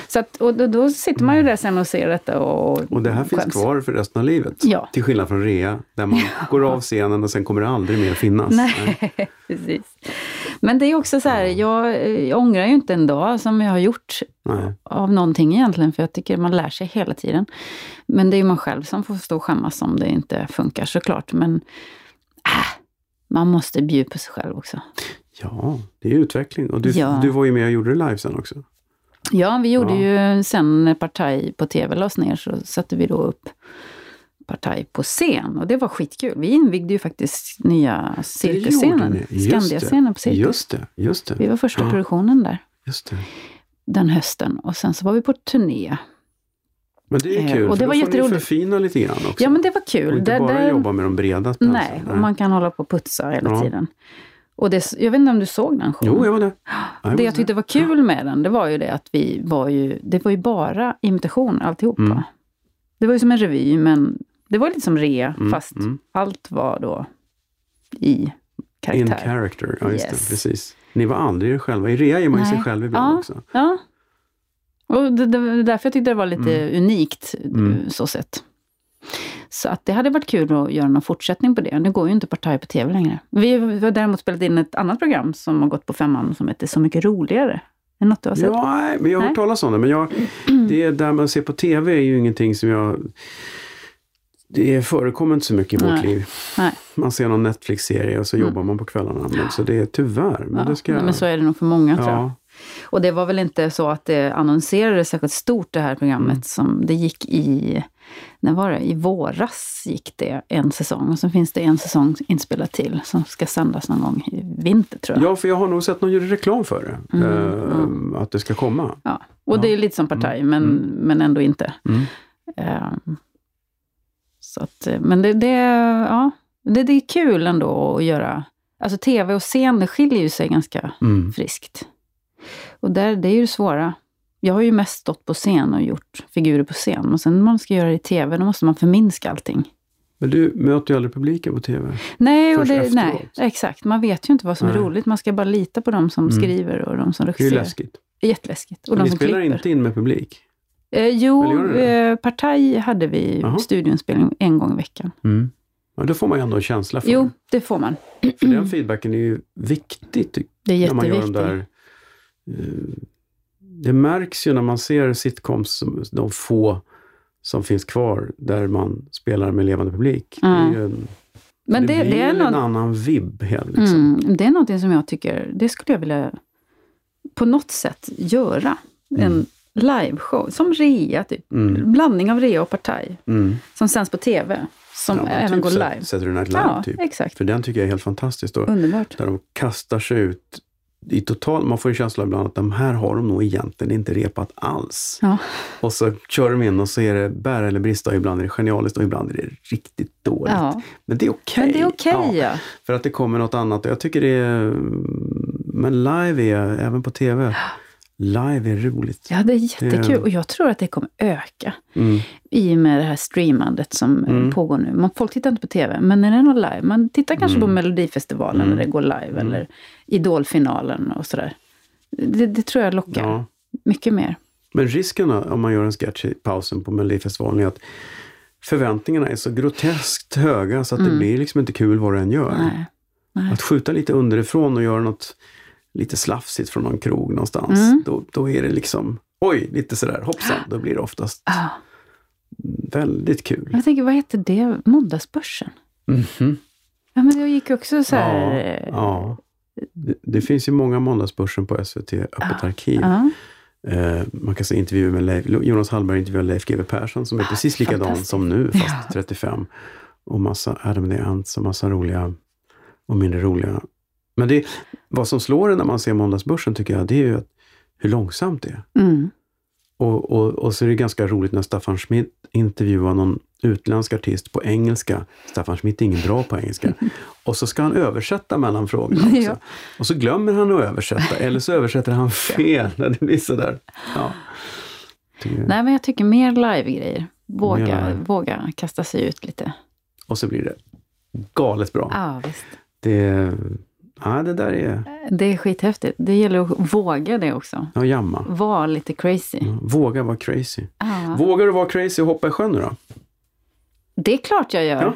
Så att, och då, då sitter man ju där sen och ser detta och Och det här finns skäms. kvar för resten av livet. Ja. Till skillnad från rea, där man går av scenen och sen kommer det aldrig mer finnas. Nej, precis. Men det är också så här, jag, eh, jag ångrar ju inte en dag som jag har gjort Nej. av någonting egentligen, för jag tycker man lär sig hela tiden. Men det är ju man själv som får stå och skämmas om det inte funkar såklart. Men äh, man måste bjuda på sig själv också. Ja, det är utveckling. Och du, Ja. du var ju med och gjorde det live sen också. Ja, vi gjorde Ja. ju sen när Partaj på TV lades ner så satte vi då upp Partaj på scen och det var skitkul. Vi invigde ju faktiskt nya Det cirkusscenen, Skandiascenen på det. Cirkus. Just det, just Vi det. var första Ja. produktionen där Just det. den hösten och sen så var vi på turné. Men det är Eh, kul, och det för var då får ni förfina lite grann också. Ja men det var och kul. inte Där- bara där- jobba med de breda penseln. Nej, och man kan hålla på och putsa hela Ja. tiden. Och det, jag vet inte om du såg den showen? Jo, jag var där. Det jag tyckte var kul med den, det var ju det att vi var ju, det var ju bara imitation alltihopa. Mm. Det var ju som en revy, men det var lite som rea, Mm, fast mm. allt var då i In karaktär. character, ja just Yes. det, precis. Ni var aldrig er själva. I rea är man ju sig själv ibland Ja. också. Ja. Och det, det därför jag tyckte det var lite unikt, Mm. så sett. Så att det hade varit kul att göra någon fortsättning på det. Nu går ju inte Partaj på TV längre. Vi har däremot spelat in ett annat program som har gått på femman som heter Så mycket roligare. Är det något du har sett? Ja, nej, men jag har hört talas om det. Men jag, det där med att se på TV är ju ingenting som jag... Det förekommer inte så mycket i vårt Nej. liv. Nej. Man ser någon Netflix-serie och så jobbar man på kvällarna. Men, så det är tyvärr. Men Ja, det ska men så är det nog för många tror jag. ja, Och det var väl inte så att det annonserades särskilt stort det här programmet Mm. som det gick i, när var det? I våras gick det en säsong och sen finns det en säsong inspelat till som ska sändas någon gång i vinter tror jag. ja, för jag har nog sett någon göra reklam för det. Mm, eh, Att det ska komma. Ja. Och det är lite som Partaj, men, Mm. men ändå inte. Mm. Ehm, så att, eh, men det, det, ja, det, det är kul ändå att göra. Alltså tv och scen, det skiljer ju sig ganska Mm. friskt. Och där, det är ju det svåra. Jag har ju mest stått på scen och gjort figurer på scen. Men sen när man ska göra det i tv, då måste man förminska allting. Men du möter ju aldrig publiken på TV. Nej, och det, nej, exakt. Man vet ju inte vad som är Nej. roligt. Man ska bara lita på de som Mm. skriver och de som Det är regisserar. läskigt. Jätteläskigt. Och Men de ni som spelar klipper. inte in med publik? Eh, jo, eh, Partaj hade vi Jaha. studioinspelning en gång i veckan. Mm. Ja, då får man ju ändå en känsla för Jo, det får man. För den feedbacken är ju viktig tycker Det är när man gör de jätteviktigt. där... eh, det märks ju när man ser sitcoms, de få som finns kvar, där man spelar med levande publik. Mm. Det, en, Men det, blir det, är en något, annan vibb. Liksom. mm, det är någonting som jag tycker, det skulle jag vilja på något sätt göra. En liveshow, som rea typ. Mm. Blandning av rea och Partaj. Mm. Som sänds på TV. Som Ja, även typ går live. Saturday Night Live, Ja, typ. exakt. För den tycker jag är helt fantastisk. Då, Underbart. där de kastar sig ut i total... Man får ju känslan ibland att de här har de nog egentligen inte repat alls. Ja. Och så kör de in och så är det bära eller brista. och Ibland är det genialiskt och ibland är det riktigt dåligt. Ja. Men det är okej. Men det är okej, Ja, ja. för att det kommer något annat. Jag tycker det är... Men live är, även på TV, live är roligt. Ja, det är jättekul. Det- Och jag tror att det kommer öka Mm. i och med det här streamandet som eh, Mm. pågår nu. Man, folk tittar inte på TV, men när det är något live, man tittar kanske Mm. på Melodifestivalen Mm. när det går live, eller Idolfinalen och sådär. Det, det tror jag lockar Ja. mycket mer. Men risken om man gör en sketch i pausen på Melodifestivalen är att förväntningarna är så groteskt höga så att det blir liksom inte kul vad du än gör. Mm. Nej. Nej. Att skjuta lite underifrån och göra något lite slafsigt från någon krog någonstans, Mm. då, då är det liksom, oj, lite sådär hoppsan, då blir det oftast Ah, väldigt kul. jag tänker, vad hette det? Måndagsbörsen? Mhm. Ja, men jag gick också så här... Ja, eh, ja. Det, det finns ju många Måndagsbörsen på SVT Öppet arkiv. Ja. Eh, man kan se intervjuer med Leif, Jonas Hallberg intervjuar Leif GW Persson som är precis likadan som nu, fast Ja. 35. Och massa Adam the Ants och massa roliga och mindre roliga. Men det, vad som slår en när man ser Måndagsbörsen tycker jag, det är ju hur långsamt det är. Mm. Och, och, och så är det ganska roligt när Staffan Schmidt intervjuar någon utländsk artist på engelska. Staffan Schmidt är ingen bra på engelska. Och så ska han översätta mellan frågorna också. Ja. Och så glömmer han att översätta, eller så översätter han fel. När det blir sådär. Ja. Nej, men jag tycker mer live-grejer. Våga, live. våga kasta sig ut lite. och så blir det galet bra. Ja, visst. Det, ja, det där är... Det är skithäftigt. Det gäller att våga det också. Ja, jamma. Var lite crazy. Ja, Våga vara crazy. Ja. Vågar du vara crazy och hoppa i sjön nu då? Det är klart jag gör. Ja.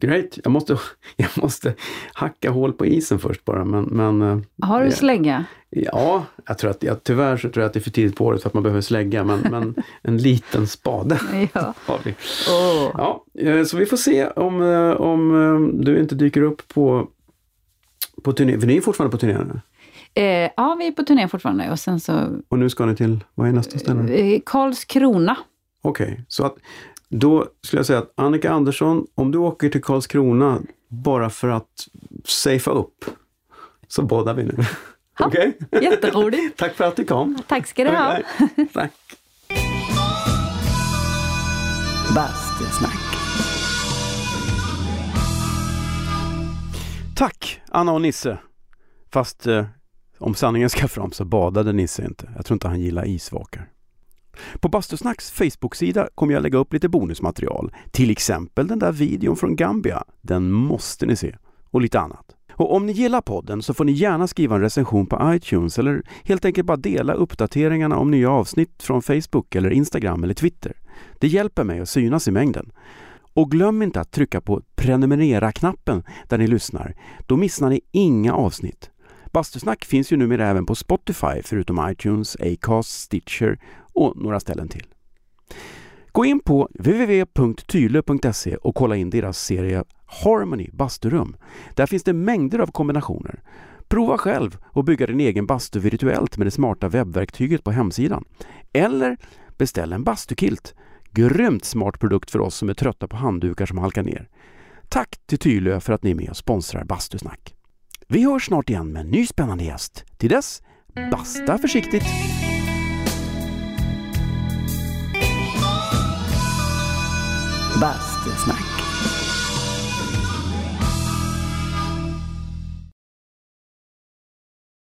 Great. Jag måste, jag måste hacka hål på isen först bara. Men, men eh, Har du slägga? Ja, jag tror att, jag, tyvärr så tror jag att det är för tidigt på året för att man behöver slägga. Men, men en liten spade Ja. har vi. Åh. Ja, eh, så vi får se om, eh, om du inte dyker upp på, på turné. För ni är fortfarande på turné nu. Eh, ja, vi är på turné fortfarande och sen så Och nu ska ni till, vad är nästa ställe? eh, Karlskrona. Okej, så att då skulle jag säga att Annika Andersson, om du åker till Karlskrona bara för att safea upp, så bådar vi nu. Okej? Jätteroligt. Tack för att du kom. Tack ska du ha. Tack. Bastusnack. Tack Anna och Nisse. Fast eh, om sanningen ska fram så badade Nisse inte. Jag tror inte han gillar isvakar. På Bastusnacks Facebook-sida kommer jag lägga upp lite bonusmaterial. Till exempel den där videon från Gambia. Den måste ni se. Och lite annat. Och om ni gillar podden så får ni gärna skriva en recension på iTunes eller helt enkelt bara dela uppdateringarna om nya avsnitt från Facebook eller Instagram eller Twitter. Det hjälper mig att synas i mängden. Och glöm inte att trycka på prenumerera-knappen där ni lyssnar. Då missar ni inga avsnitt. Bastusnack finns ju numera även på Spotify förutom iTunes, Acast, Stitcher och några ställen till. Gå in på www.tyle.se och kolla in deras serie Harmony basturum. Där finns det mängder av kombinationer. Prova själv och bygga din egen bastu virtuellt med det smarta webbverktyget på hemsidan. Eller beställ en bastukilt. Grymt smart produkt för oss som är trötta på handdukar som halkar ner. Tack till Tylö för att ni är med och sponsrar Bastusnack. Vi hörs snart igen med en ny spännande gäst. Till dess, basta försiktigt! Bastusnack.